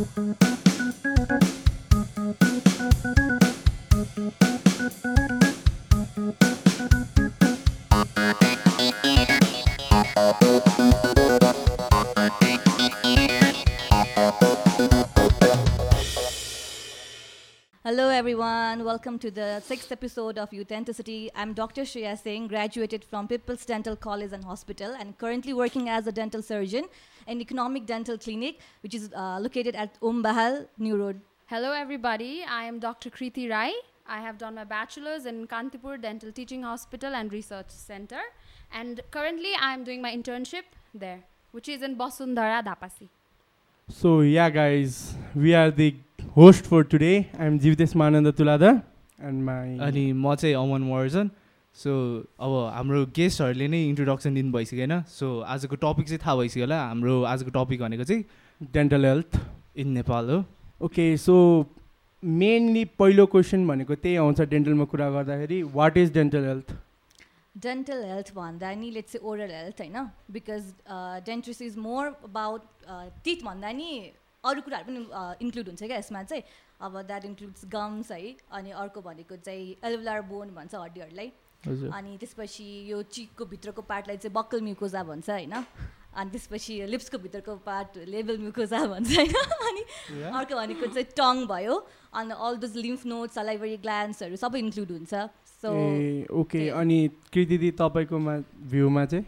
Música Welcome to the sixth episode of Authenticity. I'm Dr. Shreya Singh, graduated from People's Dental College and Hospital, and currently working as a dental surgeon in Economic Dental Clinic, which is uh, located at Om Bahal, New Road. Hello, everybody. I am Dr. Kriti Rai. I have done my bachelor's in Kantipur Dental Teaching Hospital and Research Center, and currently I am doing my internship there, which is in Basundhara, Dapasi. So yeah, guys, we are the host for today. I'm Jivitesh Mananda Tulada and my अनि म चाहिँ अमन version so अब हाम्रो गेस्टहरूले नै introduction दिनु भइसक्यो होइन so आजको टपिक चाहिँ थाहा भइसक्यो होला। हाम्रो आजको टपिक भनेको चाहिँ dental health. इन नेपाल हो। ओके सो मेनली पहिलो क्वेसन भनेको त्यही आउँछ डेन्टलमा कुरा गर्दाखेरि। What is dental health Dental health भन्दा नि लेट्स ओरल हेल्थ होइन? Because dentistry is more about teeth भन्दा नि अरू कुराहरू पनि इन्क्लुड हुन्छ क्या यसमा चाहिँ। अब द्याट इन्क्लुड्स गम्स है अनि अर्को भनेको चाहिँ एल्भुलार बोन भन्छ हड्डीहरूलाई। अनि त्यसपछि यो चिकको भित्रको पार्टलाई चाहिँ बक्कल म्युकोजा भन्छ होइन? अनि त्यसपछि लिप्सको भित्रको पार्ट लेबल म्युकोजा भन्छ होइन? अनि अर्को भनेको चाहिँ टङ भयो। अनि all those lymph node salivary ग्ल्यान्ड्सहरू सबै इन्क्लुड हुन्छ। So okay. अनि कृति तपाईँकोमा भ्यूमा चाहिँ?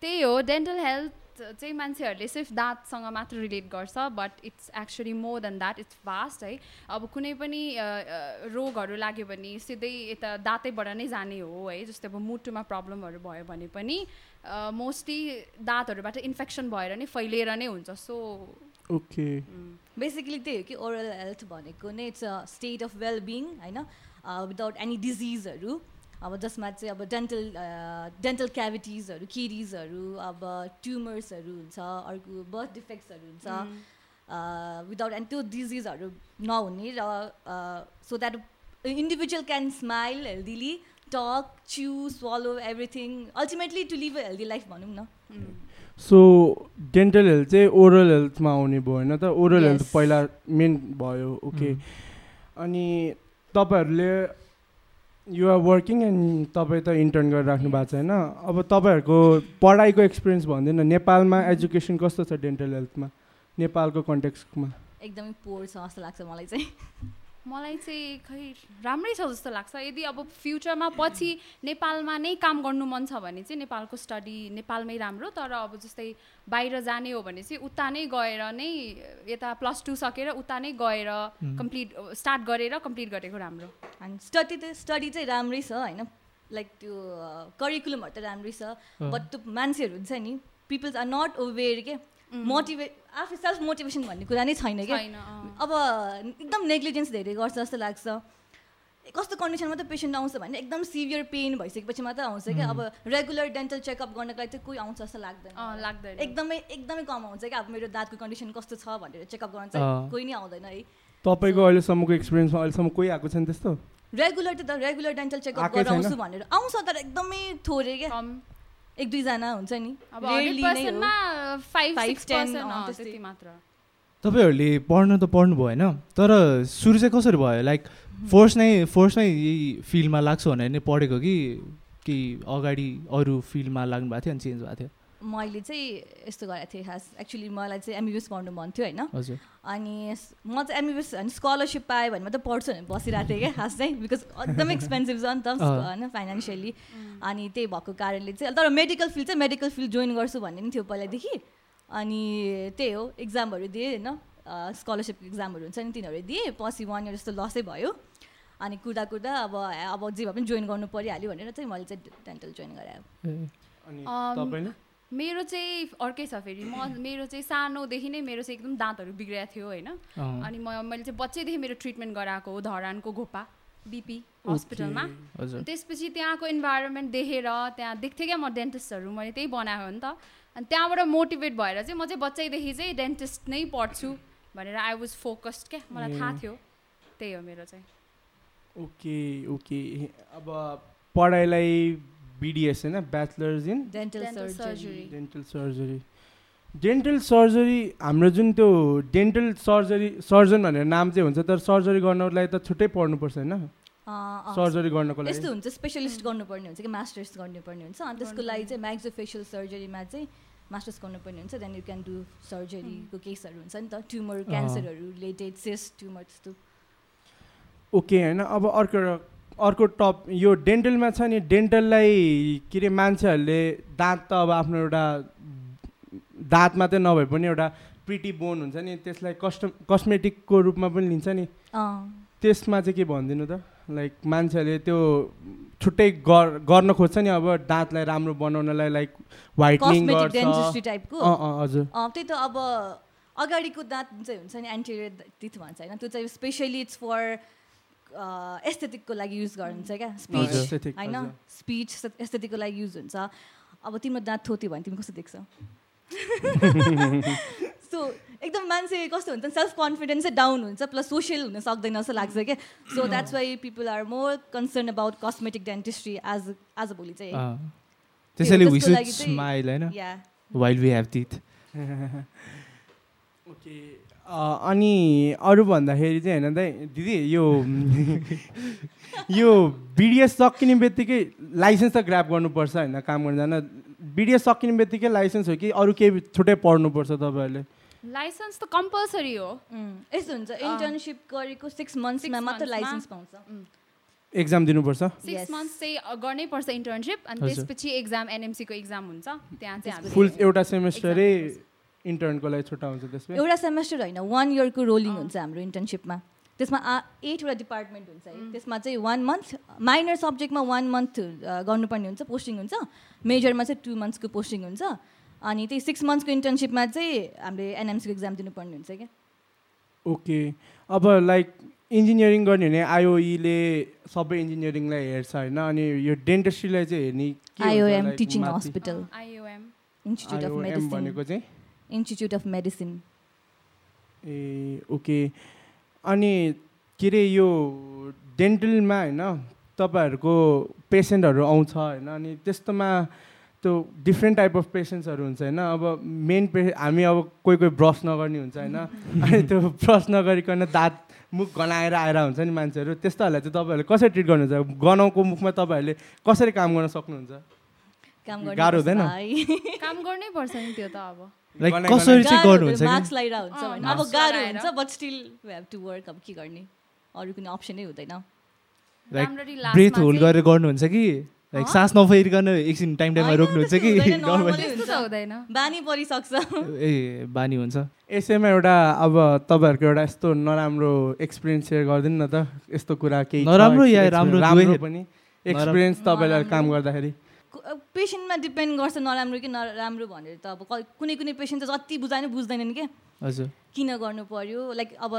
त्यही हो डेन्टल हेल्थ चाहिँ मान्छेहरूले सिर्फ दाँतसँग मात्र रिलेट गर्छ but it's actually more than that it's vast है अब कुनै पनि अ, अ, रोगहरू लाग्यो भने सिधै यता दाँतैबाट नै जाने हो है? जस्तै अब मुटुमा प्रब्लमहरू भयो भने पनि मोस्टली दाँतहरूबाट इन्फेक्सन भएर नै फैलिएर नै हुन्छ सो ओके बेसिकली त्यही हो कि ओरल हेल्थ भनेको नै it's a state of well being होइन विदाउट एनी डिजिजहरू अब जसमा चाहिँ अब डेन्टल डेन्टल क्याभिटिजहरू किरिजहरू अब ट्युमर्सहरू हुन्छ अर्को बर्थ डिफेक्ट्सहरू हुन्छ विदाउट एन्ड त्यो डिजिजहरू नहुने र so that individual can smile healthily talk chew swallow everything ultimately to live a healthy life भनौँ न। सो डेन्टल हेल्थ चाहिँ ओरल हेल्थमा आउने भयो होइन त ओरल हेल्थ. पहिला मेन भयो ओके अनि तपाईँहरूले युआर वर्किङ एन्ड तपाईँ त इन्टर्न गरेर राख्नु भएको छ होइन? अब तपाईँहरूको पढाइको एक्सपिरियन्स भन्दैन। नेपालमा एजुकेसन कस्तो छ डेन्टल हेल्थमा नेपालको कन्टेक्स्टमा एकदमै पोर छ जस्तो लाग्छ मलाई चाहिँ। मलाई चाहिँ खै राम्रै छ जस्तो लाग्छ। यदि अब फ्युचरमा पछि नेपालमा नै काम गर्नु मन छ भने चाहिँ नेपालको स्टडी नेपालमै राम्रो तर अब जस्तै बाहिर जाने हो भने चाहिँ उता नै गएर नै यता प्लस टू सकेर उता नै गएर कम्प्लिट स्टार्ट गरेर कम्प्लिट गरेको राम्रो। अनि स्टडी त स्टडी चाहिँ राम्रै छ होइन? लाइक त्यो करिकुलमहरू त राम्रै छ बट त्यो मान्छेहरू हुन्छ नि पिपल्स आर नट अवेर के? मोटिभेट आफै सेल्फ मोटिभेसन भन्ने कुरा नै छैन अँ। अब एकदम नेग्लिजेन्स धेरै गर्छ जस्तो लाग्छ। कस्तो कन्डिसनमा त पेसेन्ट आउँछ भने एकदम सिभियर पेन भइसकेपछि मात्र आउँछ क्या। अब रेगुलर डेन्टल चेकअप गर्नको लागि चाहिँ कोही आउँछ जस्तो लाग्दैन। अँ, लाग्दैन। एकदमै एकदमै कम आउँछ क्या। अब मेरो दाँतको कन्डिसन कस्तो छ भनेर चेकअप गर्न। चाहिँ कोही नै आउँदैन है। तपाईँको अहिलेसम्मको एक्सपिरियन्समा अहिलेसम्म कोही आएको छैन त्यस्तो? रेगुलर त रेगुलर डेन्टल चेकअप? गराउँछु भनेर। आउँछ तर एकदमै थोरै क्या। कम। एक दुईजना हुन्छ नि। नै तपाईँहरूले पढ्नु त पढ्नु भयो होइन? तर सुरु चाहिँ कसरी भयो? लाइक फोर्स नै फोर्समै यही फिल्डमा लाग्छु भनेर नै पढेको कि कि अगाडि अरू फिल्डमा लाग्नु भएको थियो अनि चेन्ज भएको थियो? मैले चाहिँ यस्तो गरेको थिएँ खास। एक्चुली मलाई चाहिँ एमबिबिएस पढ्नु मन थियो होइन? अनि म चाहिँ एमबिबिएस होइन स्कलरसिप पाएँ भने मात्रै पढ्छु भनेर बसिरहेको थिएँ क्या खास चाहिँ बिकज एकदमै एक्सपेन्सिभ छ नि त। होइन फाइनेन्सियली अनि त्यही भएको कारणले चाहिँ तर मेडिकल फिल्ड चाहिँ मेडिकल फिल्ड जोइन गर्छु भन्ने नि थियो पहिलादेखि। अनि त्यही हो इक्जामहरू दिएँ होइन स्कलरसिप इक्जामहरू हुन्छ नि तिनीहरू दिएँ पछि वान इयर जस्तो लसै भयो। अनि कुर्दा कुर्दा अब अब जे भए पनि जोइन गर्नु परिहाल्यो भनेर चाहिँ मैले चाहिँ डेन्टल जोइन गराएँ। मेरो चाहिँ अर्कै छ फेरि। म मेरो चाहिँ सानोदेखि नै मेरो चाहिँ एकदम दाँतहरू बिग्रिएको थियो होइन। अनि म मैले चाहिँ बच्चैदेखि मेरो ट्रिटमेन्ट गराएको हो धरानको घोपा बिपी हस्पिटलमा। त्यसपछि त्यहाँको इन्भाइरोमेन्ट देखेर त्यहाँ देख्थेँ क्या म डेन्टिस्टहरू मैले त्यही बनाएको हो नि त। अनि त्यहाँबाट मोटिभेट भएर चाहिँ म चाहिँ बच्चैदेखि चाहिँ डेन्टिस्ट नै पढ्छु भनेर आई वाज फोकस्ड क्या। मलाई थाहा। थियो। त्यही हो मेरो चाहिँ। Okay okay. अब पढाइलाई बिडिएस होइन bachelors in dental Dental surgery surgery. Dental surgery dental surgery हाम्रो जुन त्यो डेन्टल सर्जरी सर्जन भनेर नाम चाहिँ हुन्छ तर सर्जरी गर्नको लागि त छुट्टै पढ्नुपर्छ होइन? सर्जरी गर्नको यस्तो लागि। हुन्छ स्पेसलिस्ट गर्नुपर्ने हुन्छ कि मास्टर्स गर्नुपर्ने हुन्छ। अनि त्यसको लागि चाहिँ म्याक्जोफेसियल सर्जरीमा चाहिँ मास्टर्स गर्नुपर्ने हुन्छ। देन यु क्यान डु सर्जरीको केसहरू हुन्छ नि त। ट्युमर क्यान्सरहरू रिलेटेड सेस ट्युमर त्यस्तो। ओके होइन? अब अर्को अर्को टप यो डेन्टलमा छ नि डेन्टललाई के अरे मान्छेहरूले दाँत त अब आफ्नो एउटा दाँत मात्रै नभए पनि एउटा प्रिटी बोन हुन्छ नि त्यसलाई कस्टम कस्मेटिकको रूपमा पनि लिन्छ नि। त्यसमा चाहिँ के भनिदिनु त? लाइक मान्छेहरूले त्यो छुट्टै गर गर्न खोज्छ नि अब दाँतलाई राम्रो बनाउनलाई लाइक गर्छ। टाइपको अँ हजुर। त्यही त अब अगाडिको दाँत जुन चाहिँ हुन्छ नि एन्टेरियर टिथ भन्छ होइन त्यो चाहिँ स्पेसली इट्स फर एस्थेटिकको लागि युज गरिन्छ क्या? स्पिच aesthetic, होइन। स्पिच एस्थेटिकको लागि युज हुन्छ। अब तिम्रो दाँत थोत्यो भने तिमी कस्तो देख्छौ? सो एकदम मान्छे कस्तो हुन्छ सेल्फ कन्फिडेन्सै डाउन हुन्छ प्लस सोसियल हुन सक्दैन जस्तो लाग्छ क्या। So that's why people are more concern about cosmetic dentistry as आज भोलि चाहिँ। अँ। त्यसैले वी सुड स्माइल होइन? Yeah while we have teeth okay अनि अरू भन्दाखेरि चाहिँ होइन दाइ दिदी यो यो बिडिएस सकिने बित्तिकै लाइसेन्स त ग्राप गर्नुपर्छ होइन काम गर्न जान। बिडिएस सकिने बित्तिकै लाइसेन्स हो कि अरू केही छुट्टै पढ्नुपर्छ तपाईँहरूले? लाइसेन्स त कम्पलसरी हो। यस्तो हुन्छ इन्टर्नसिप गरेको सिक्स मन्थ्समा मात्र। लाइसेन्स पाउँछ। एक्जाम दिनुपर्छ? सिक्स. मन्थ्स चाहिँ गर्नै पर्छ इन्टर्नसिप अनि। त्यसपछि एक्जाम एनएमसीको एक्जाम हुन्छ त्यहाँ चाहिँ फुल एउटा सेमेस्टरै इन्टर्नको लागि छुट्टा हुन्छ त्यसमा एउटा सेमेस्टर होइन वान इयरको रोलिङ हुन्छ हाम्रो इन्टर्नसिपमा त्यसमा आ एटवटा डिपार्टमेन्ट हुन्छ है त्यसमा चाहिँ वान मन्थ माइनर सब्जेक्टमा वान मन्थ गर्नुपर्ने हुन्छ पोस्टिङ हुन्छ मेजरमा चाहिँ टु मन्थ्सको पोस्टिङ हुन्छ अनि त्यही सिक्स मन्थ्सको इन्टर्नसिपमा चाहिँ हामीले एनएमसीको एक्जाम दिनुपर्ने हुन्छ क्या ओके अब लाइक इन्जिनियरिङ गर्ने भने आइओईले सबै इन्जिनियरिङलाई हेर्छ होइन अनि यो डेन्टिस्ट्रीलाई चाहिँ हेर्ने IOM teaching? Hospital IOM institute of medicine भनेको चाहिँ इन्स्टिच्युट अफ मेडिसिन ए ओके अनि के अरे यो डेन्टलमा होइन तपाईँहरूको पेसेन्टहरू आउँछ होइन अनि त्यस्तोमा त्यो डिफ्रेन्ट टाइप अफ पेसेन्ट्सहरू हुन्छ होइन अब मेन पे हामी अब कोही कोही ब्रस नगर्ने हुन्छ होइन अनि त्यो ब्रस नगरिकन दाँत मुख गनाएर आएर हुन्छ नि मान्छेहरू त्यस्तोहरूलाई चाहिँ तपाईँहरूले कसरी ट्रिट गर्नुहुन्छ गनाउको मुखमा तपाईँहरूले कसरी काम गर्न सक्नुहुन्छ काम गाह्रो हुँदैन? काम गर्नै पर्छ नि त्यो त अब लाइक कसरी चाहिँ गर्नुहुन्छ मार्क्स लगाइरहेको हुन्छ भने। अब गाह्रो लगाएर। हुन्छ but still we have to work अब के गर्ने? अरू कुनै अप्सनै हुँदैन। लाइक ब्रेथ होल्ड गरेर गर्नुहुन्छ कि? लाइक? सास नफेरिकन एकछिन टाइम टाइममा रोक्नुहुन्छ कि? बानी परिसक्छ। ए बानी हुन्छ। यसैमा एउटा अब तपाईँहरूको एउटा यस्तो नराम्रो एक्सपिरियन्स सेयर गरिदिनु न त। यस्तो कुरा केही नराम्रो या? राम्रो राम्रो दुवै? पनि एक्सपिरियन्स तपाईँलाई नराम्रो। काम गर्दाखेरि। पेसेन्टमा डिपेन्ड गर्छ नराम्रो कि नराम्रो भनेर त अब कुनै कुनै पेसेन्ट चाहिँ जति पनि बुझ्दैनन् क्या। हजुर। किन गर्नु पर्यो? लाइक अब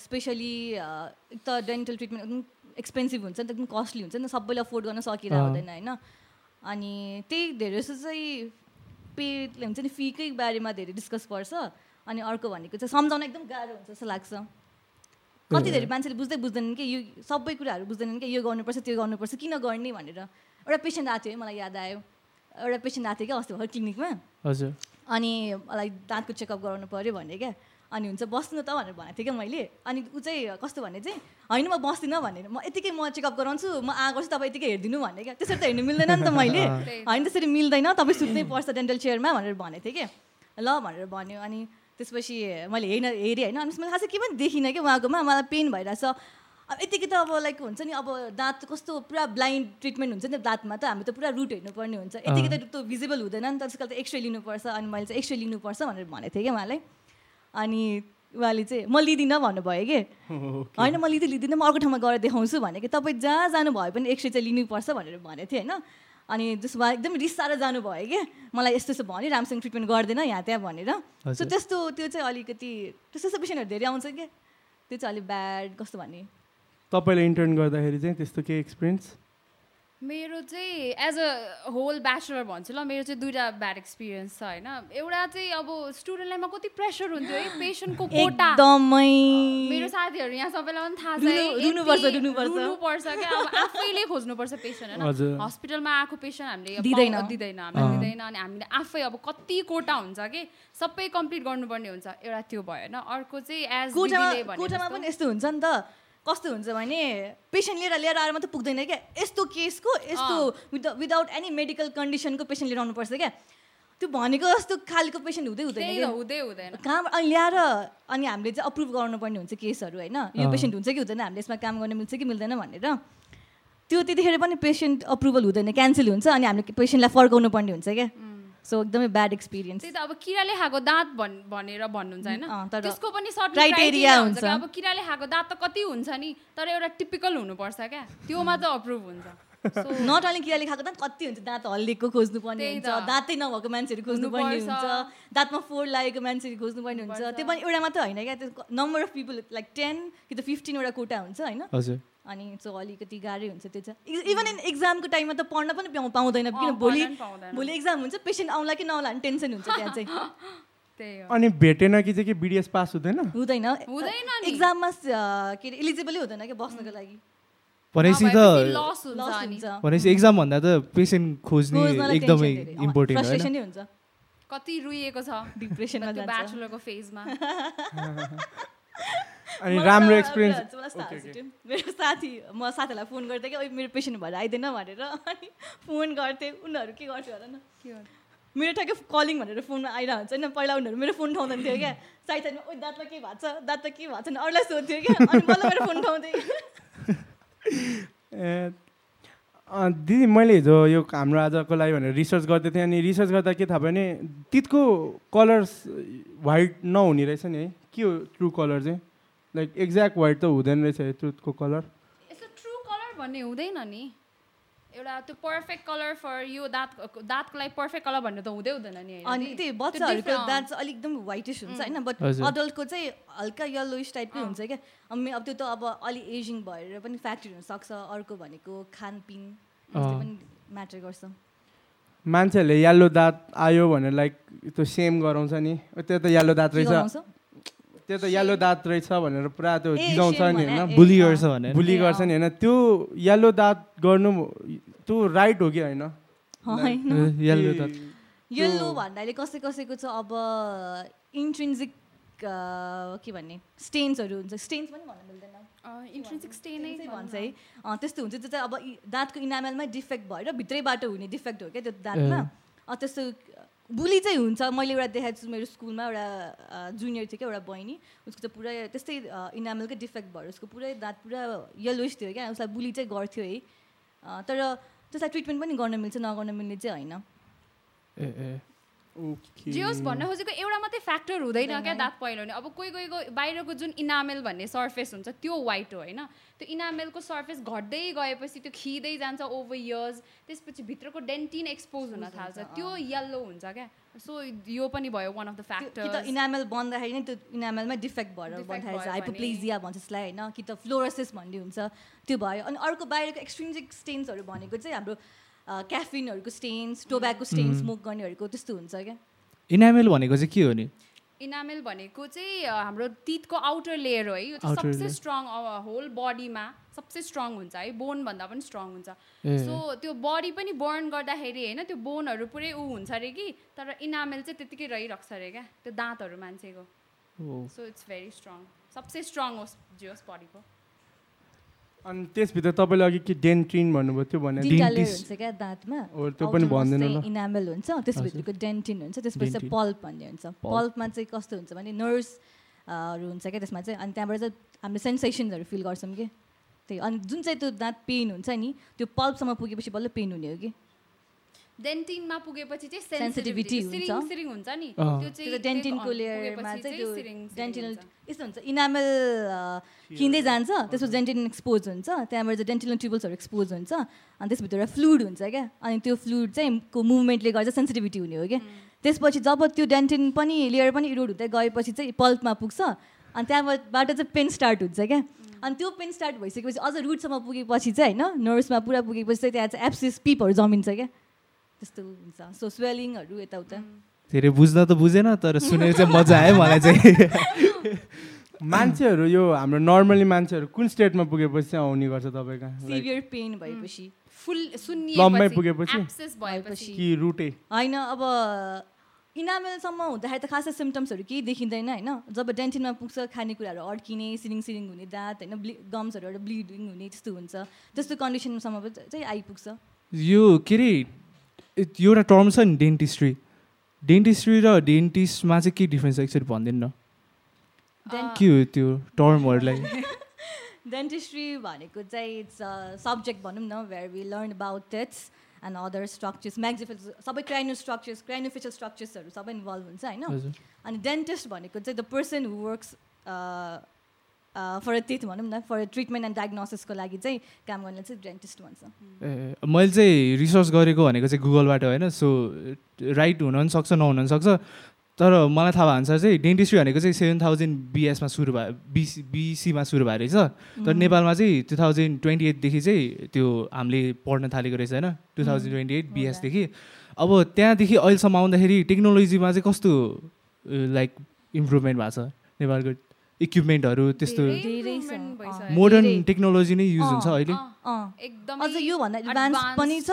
स्पेसली एक त डेन्टल ट्रिटमेन्ट एकदम एक्सपेन्सिभ हुन्छ नि त एकदम कस्टली हुन्छ नि त सबैले अफोर्ड गर्न सकिरहेको। हुँदैन होइन? अनि त्यही धेरै जस्तो चाहिँ पे हुन्छ नि फीकै बारेमा धेरै डिस्कस पर्छ अनि अर्को भनेको चाहिँ सम्झाउन एकदम गाह्रो हुन्छ जस्तो लाग्छ। कति धेरै मान्छेले बुझ्दै बुझ्दैनन् कि यो सबै कुराहरू बुझ्दैनन् कि यो गर्नुपर्छ त्यो गर्नुपर्छ किन गर्ने भनेर। एउटा पेसेन्ट आएको थियो है मलाई याद आयो। एउटा पेसेन्ट आएको थियो क्या अस्ति भर्खर क्लिनिकमा। हजुर। अनि मलाई दाँतको चेकअप गराउनु पऱ्यो भने क्या। अनि हुन्छ बस्नु त भनेर भनेको थिएँ क्या मैले। अनि ऊ चाहिँ कस्तो भने चाहिँ होइन म बस्दिनँ भनेर। म यतिकै म चेकअप गराउँछु म आएको चाहिँ तपाईँ यतिकै हेरिदिनु भने क्या। त्यसरी त हेर्नु मिल्दैन नि त मैले। होइन त्यसरी मिल्दैन तपाईँ सुत्नै पर्छ डेन्टल चेयरमा भनेर भनेको थिएँ कि ल भनेर भन्यो। अनि त्यसपछि मैले हेर्न हेरेँ होइन। अनि मैले खासै के पनि देखिनँ कि उहाँकोमा। मलाई पेन भइरहेछ। यतिकै त अब लाइक हुन्छ नि अब दाँत कस्तो पुरा ब्लाइन्ड ट्रिटमेन्ट हुन्छ नि त दाँतमा त हामी त पुरा रुट हेर्नुपर्ने हुन्छ। यतिकै त त्यो भिजिबल हुँदैन नि त त्यसको त एक्सरे लिनुपर्छ अनि मैले चाहिँ एक्सरे लिनुपर्छ भनेर भनेको थिएँ क्या उहाँलाई अनि उहाँले चाहिँ म लिँदिनँ भन्नुभयो कि। होइन म लिँदै लिँदिनँ म अर्को ठाउँमा गएर देखाउँछु भने कि तपाईँ जहाँ जानु भयो पनि एक्सरे चाहिँ लिनुपर्छ भनेर भनेको थिएँ होइन। अनि जस उहाँ एकदम रिसाएर जानुभयो कि। मलाई यस्तो यस्तो भन्यो राम्रोसँग ट्रिटमेन्ट गर्दैन यहाँ त्यहाँ भनेर। सो। त्यस्तो त्यो चाहिँ अलिकति त्यस्तो त्यस्तो पेसेन्टहरू धेरै आउँछ क्या त्यो चाहिँ अलिक ब्याड कस्तो भन्ने। तपाईँले इन्टर्न गर्दाखेरि चाहिँ त्यस्तो केही एक्सपिरियन्स मेरो चाहिँ एज अ होल ब्याचलर भन्छु ल मेरो चाहिँ दुइटा ब्याड एक्सपिरियन्स छ होइन। एउटा चाहिँ अब स्टुडेन्ट लाइफमा कति प्रेसर हुन्थ्यो है पेसेन्टको कोटा। एकदमै। मेरो साथीहरू यहाँ सबैलाई पनि थाहा छ रुनुपर्छ, क्या। अब आफैले खोज्नुपर्छ पेसेन्ट। होइन। हस्पिटलमा आएको पेसेन्ट हामीले दिँदैन। दिँदैन हामीले दिँदैन अनि हामीले आफै अब कति कोटा हुन्छ कि सबै कम्प्लिट गर्नुपर्ने हुन्छ। एउटा त्यो भयो होइन। अर्को चाहिँ एज जस्तो- पनि यस्तो हुन्छ नि त। कस्तो हुन्छ भने पेसेन्ट लिएर लिएर आएर मात्रै पुग्दैन क्या। यस्तो केसको यस्तो विदाउट एनी मेडिकल कन्डिसनको पेसेन्ट लिएर आउनुपर्छ क्या। त्यो भनेको जस्तो खालको पेसेन्ट हुँदै हुँदैन हुँदै हुँदैन। कहाँबाट अनि ल्याएर अनि हामीले चाहिँ अप्रुभ गर्नुपर्ने हुन्छ केसहरू होइन? यो। पेसेन्ट हुन्छ कि हुँदैन हामीले यसमा काम गर्न मिल्छ कि मिल्दैन भनेर। त्यो त्यतिखेर पनि पेसेन्ट अप्रुभल हुँदैन क्यान्सल हुन्छ अनि हामीले पेसेन्टलाई फर्काउनु पर्ने हुन्छ क्या। सो एकदमै ब्याड एक्सपिरियन्स त्यही त अब किराले खाएको दाँत भन् भनेर भन्नुहुन्छ होइन। त्यसको पनि सर्ट क्राइटेरिया हुन्छ। अब किराले खाएको दाँत त कति हुन्छ नि? तर एउटा टिपिकल हुनुपर्छ क्या। त्योमा त अप्रुभ हुन्छ। सो नट ओन्ली किराले खाएको दाँत कति हुन्छ? दाँत हल्लिएको खोज्नुपर्ने हुन्छ। दाँतै नभएको मान्छेहरू खोज्नुपर्ने। हुन्छ। दाँतमा फोहोर लागेको मान्छेहरू खोज्नुपर्ने हुन्छ। त्यो पनि एउटा मात्रै होइन क्या। त्यो number of people like ten कि त फिफ्टिनवटा कोटा हुन्छ होइन। हजुर। अनि सो अलिकति गाह्रै हुन्छ त्यो चाहिँ। इभन इन एक्जामको टाइममा त पढ्न पनि पाउ पाउँदैन किन भोलि। भोलि एक्जाम हुन्छ पेसेन्ट आउला कि नआउला टेन्सन हुन्छ त्यहाँ चाहिँ। अनि भेटेन कि चाहिँ के बिडिएस पास हुँदैन? हुँदैन। हुँदैन नि। एक्जाममा के अरे इलिजिबलै हुँदैन क्या बस्नको लागि। भनेपछि त लस हुन्छ लस अनि। हुन्छ। भनेपछि एक्जाम भन्दा त पेसेन्ट खोज्ने एकदमै इम्पोर्टेन्ट हुन्छ। कति रुइएको छ। डिप्रेसनमा ब्याचलरको फेजमा अनि राम्रो त- एक्सपिरियन्स। मेरो साथी म साथीहरूलाई फोन गर्थेँ क्या "ओइ, मेरो पेसेन्ट भएर आइदिएन भनेर। अनि फोन गर्थेँ। उनीहरू के गर्थ्यो होला न? मेरो ठ्याक्कै कलिङ भनेर फोनमा आइरहेको हुन्छ होइन। पहिला उनीहरू मेरो फोन उठाउँदैन थियो क्या। साइड साइडमा ओ दाँतमा के भएको छ? दाँतमा के भएको छ? अरूलाई सोध्थ्यो क्या। अनि मलाई मेरो फोन उठाउँथेँ ए अँ, दिदी मैले हिजो यो हाम्रो आजको लागि भनेर रिसर्च गर्दै थिएँ। अनि रिसर्च गर्दा के थाहा भयो भने तितको कलर्स वाइट नहुने रहेछ नि है। के हो ट्रु कलर चाहिँ? लाइक एक्ज्याक्ट वाइट त हुँदैन रहेछ तुतको कलर यस्तो ट्रु कलर भन्ने हुँदैन नि। एउटा त्यो पर्फेक्ट कलर फर यो दाँत दाँतको लागि पर्फेक्ट कलर भन्ने त हुँदै हुँदैन नि अनि? त्यही त्यो बच्चाहरूको दाँत चाहिँ अलिक एकदम व्हाइटिस हुन्छ होइन बट। अडल्टको चाहिँ हल्का यल्लोइस टाइपकै हुन्छ क्या। अब त्यो त अब अलि एजिङ भएर पनि फ्याक्ट्री हुनसक्छ अर्को भनेको खानपिन पनि म्याटर गर्छ। मान्छेहरूले यल्लो दाँत आयो भनेर लाइक त्यो सेम गराउँछ नि। त्यो त यल्लो दाँत के रहेछ। त्यो त यल्लो दाँत रहेछ भनेर पुरा त्यो shame नि होइन? बुली। गर्छ भने बुली गर्छ। नि होइन? त्यो यल्लो दाँत गर्नु त्यो राइट हो कि होइन? यल्लो त यल्लो भन्नाले कसै कसैको चाहिँ अब इन्ट्रिन्जिक के भन्ने स्टेन्सहरू हुन्छ। स्टेन्स पनि भन्नु मिल्दैन। इन्ट्रेन्सिक स्टे नै Stains नै भन्छ है। त्यस्तो हुन्छ त्यो चाहिँ अब दाँतको इनामेलमै डिफेक्ट भएर भित्रैबाट हुने डिफेक्ट हो क्या त्यो दाँतमा। अँ, त्यस्तो बुली चाहिँ हुन्छ। मैले एउटा देखाएको छु मेरो स्कुलमा एउटा जुनियर थियो क्या एउटा बहिनी। उसको चाहिँ पुरै त्यस्तै इनामेलकै डिफेक्ट भएर उसको पुरै दाँत पुरा यल्लोइस थियो क्या। उसलाई बुली चाहिँ गर्थ्यो है। तर त्यसलाई ट्रिटमेन्ट पनि गर्न मिल्छ नगर्न मिल्ने चाहिँ होइन। जे होस् भन्न खोजेको एउटा मात्रै फ्याक्टर हुँदैन क्या। दाँत पहिलाउने अब कोही कोहीको बाहिरको जुन इनामेल भन्ने सर्फेस हुन्छ त्यो वाइट हो होइन? त्यो इनामेलको सर्फेस घट्दै गएपछि त्यो खिँदै जान्छ ओभर इयर्स त्यसपछि भित्रको डेन्टिन एक्सपोज हुन थाल्छ। त्यो यल्लो हुन्छ क्या। सो यो पनि भयो वान अफ द कि त फ्याक्टर इनामेल बन्दाखेरि नै त्यो इनामेलमै डिफेक्ट भएर बन्दाखेरि हाइपोप्लेजिया भन्छ त्यसलाई होइन? कि त फ्लोरोसिस भन्ने हुन्छ त्यो भयो। अनि अर्को बाहिरको एक्सट्रिन्जिक स्टेन्सहरू भनेको चाहिँ हाम्रो क्याफिनहरूको स्टेन्स टोब्याको स्टेन्स स्मोक गर्नेहरूको त्यस्तो हुन्छ क्या। इनामेल भनेको चाहिँ के हो नि? इनामेल भनेको चाहिँ हाम्रो तितको आउटर लेयर हो है। यो चाहिँ सबसे. स्ट्रङ होल बडीमा सबसे स्ट्रङ हुन्छ है। बोन भन्दा पनि स्ट्रङ हुन्छ। सो त्यो बडी पनि बर्न गर्दाखेरि होइन त्यो बोनहरू पुरै ऊ हुन्छ अरे कि। तर इनामेल चाहिँ त्यतिकै रहिरहेको छ अरे क्या त्यो दाँतहरू मान्छेको। सो इट्स भेरी स्ट्रङ सबसे स्ट्रङ होस् जे होस् बडीको अनि त्यसभित्र तपाईँले अघि के डेन्टिन भन्नुभयो त्यो. हुन्छ क्या दाँतमा? त्यो पनि भनिदिनु इनामेल हुन्छ त्यसभित्रको डेन्टिन हुन्छ त्यसपछि Dentin. पल्प भन्ने हुन्छ। पल्पमा चाहिँ कस्तो हुन्छ भने नर्स हरू हुन्छ क्या त्यसमा चाहिँ। अनि त्यहाँबाट चाहिँ हामीले सेन्सेसन्सहरू फिल गर्छौँ कि। त्यही। अनि जुन चाहिँ त्यो दाँत पेन हुन्छ नि त्यो पल्पसम्म पुगेपछि बल्ल पेन हुने हो कि। डेन्टिनमा पुगेपछि चाहिँ सेन्सिटिभिटी हुन्छ। सिरिङ सिरिङ हुन्छ। नि। त्यो चाहिँ त डेन्टिनको लेयरमा चाहिँ डेन्टिनल। यस्तो हुन्छ इनामेल खिँदै जान्छ त्यसपछि डेन्टिन एक्सपोज हुन्छ त्यहाँबाट चाहिँ डेन्टिनल ट्युबल्सहरू एक्सपोज हुन्छ अनि त्यसभित्र एउटा फ्लुइड हुन्छ क्या अनि त्यो फ्लुइड चाहिँ को मुभमेन्टले गर्दा सेन्सिटिभिटी हुने हो क्या। त्यसपछि जब त्यो डेन्टिन पनि लेयर पनि इरोड हुँदै गएपछि चाहिँ पल्पमा पुग्छ अनि त्यहाँबाट चाहिँ पेन स्टार्ट हुन्छ क्या। अनि त्यो पेन स्टार्ट भइसकेपछि अझ रुटसम्म पुगेपछि चाहिँ होइन नर्समा पुरा पुगेपछि चाहिँ त्यहाँ चाहिँ एप्सिस पिपहरू जमिन्छ क्या। त्यस्तो हुन्छ। सो स्वेलिङहरू यताउता। धेरै बुझ्न त बुझेन तर सुनेर चाहिँ मजा आयो मलाई चाहिँ। मान्छेहरू यो हाम्रो नर्मली मान्छेहरू कुन स्टेटमा पुगेपछि चाहिँ आउने गर्छ तपाईँको? सिभियर पेन भएपछि। फुल लम्बाइ पुगेपछि? एक्सेस भएपछि। कि रुटे होइन अब इनामेलसम्म हुँदाखेरि त खासै सिम्टम्सहरू केही देखिँदैन होइन? जब डेन्टिनमा पुग्छ खानेकुराहरू अड्किने सिरिङ सिरिङ हुने दाँत होइन? ब्लि गम्सहरूबाट ब्लिडिङ हुने त्यस्तो हुन्छ। त्यस्तो कन्डिसनसम्म चाहिँ आइपुग्छ। यो के अरे एउटा टर्म छ नि डेन्टिस्ट्री डेन्टिस्ट्री र डेन्टिस्टमा चाहिँ के डिफ्रेन्स छ एकचोटि भनिदिनु न के हो त्यो टर्महरूलाई डेन्टिस्ट्री भनेको चाहिँ इट्स सब्जेक्ट भनौँ न where we learn about its and other structures maxillofacial सबै क्राइनो स्ट्रक्चर्स क्राइनोफिसियल स्ट्रक्चर्स सबै इन्भल्भ हुन्छ होइन अनि डेन्टिस्ट भनेको चाहिँ the person who works for त्यही भनौँ न फर ट्रिटमेन्ट एन्ड डायग्नोसिसको लागि चाहिँ काम गर्ने चाहिँ डेन्टिस्ट भन्छ। ए, मैले चाहिँ रिसर्च गरेको भनेको चाहिँ गुगलबाट होइन सो राइट हुन पनि सक्छ नहुन पनि सक्छ तर मलाई थाहा भएअनुसार चाहिँ डेन्टिस्ट्री भनेको चाहिँ सेभेन थाउजन्ड बिएसमा सुरु भयो बिसी बिसीमा सुरु भएको रहेछ। तर नेपालमा चाहिँ टु थाउजन्ड ट्वेन्टी एटदेखि चाहिँ त्यो हामीले पढ्न थालेको रहेछ होइन टु थाउजन्ड ट्वेन्टी एट बिएसदेखि अब त्यहाँदेखि अहिलेसम्म आउँदाखेरि टेक्नोलोजीमा चाहिँ कस्तो लाइक इम्प्रुभमेन्ट भएको छ नेपालको इक्विपमेन्टहरू त्यस्तो। मोडर्न। टेक्नोलोजी नै युज हुन्छ अहिले। अझ योभन्दा एडभान्स पनि छ।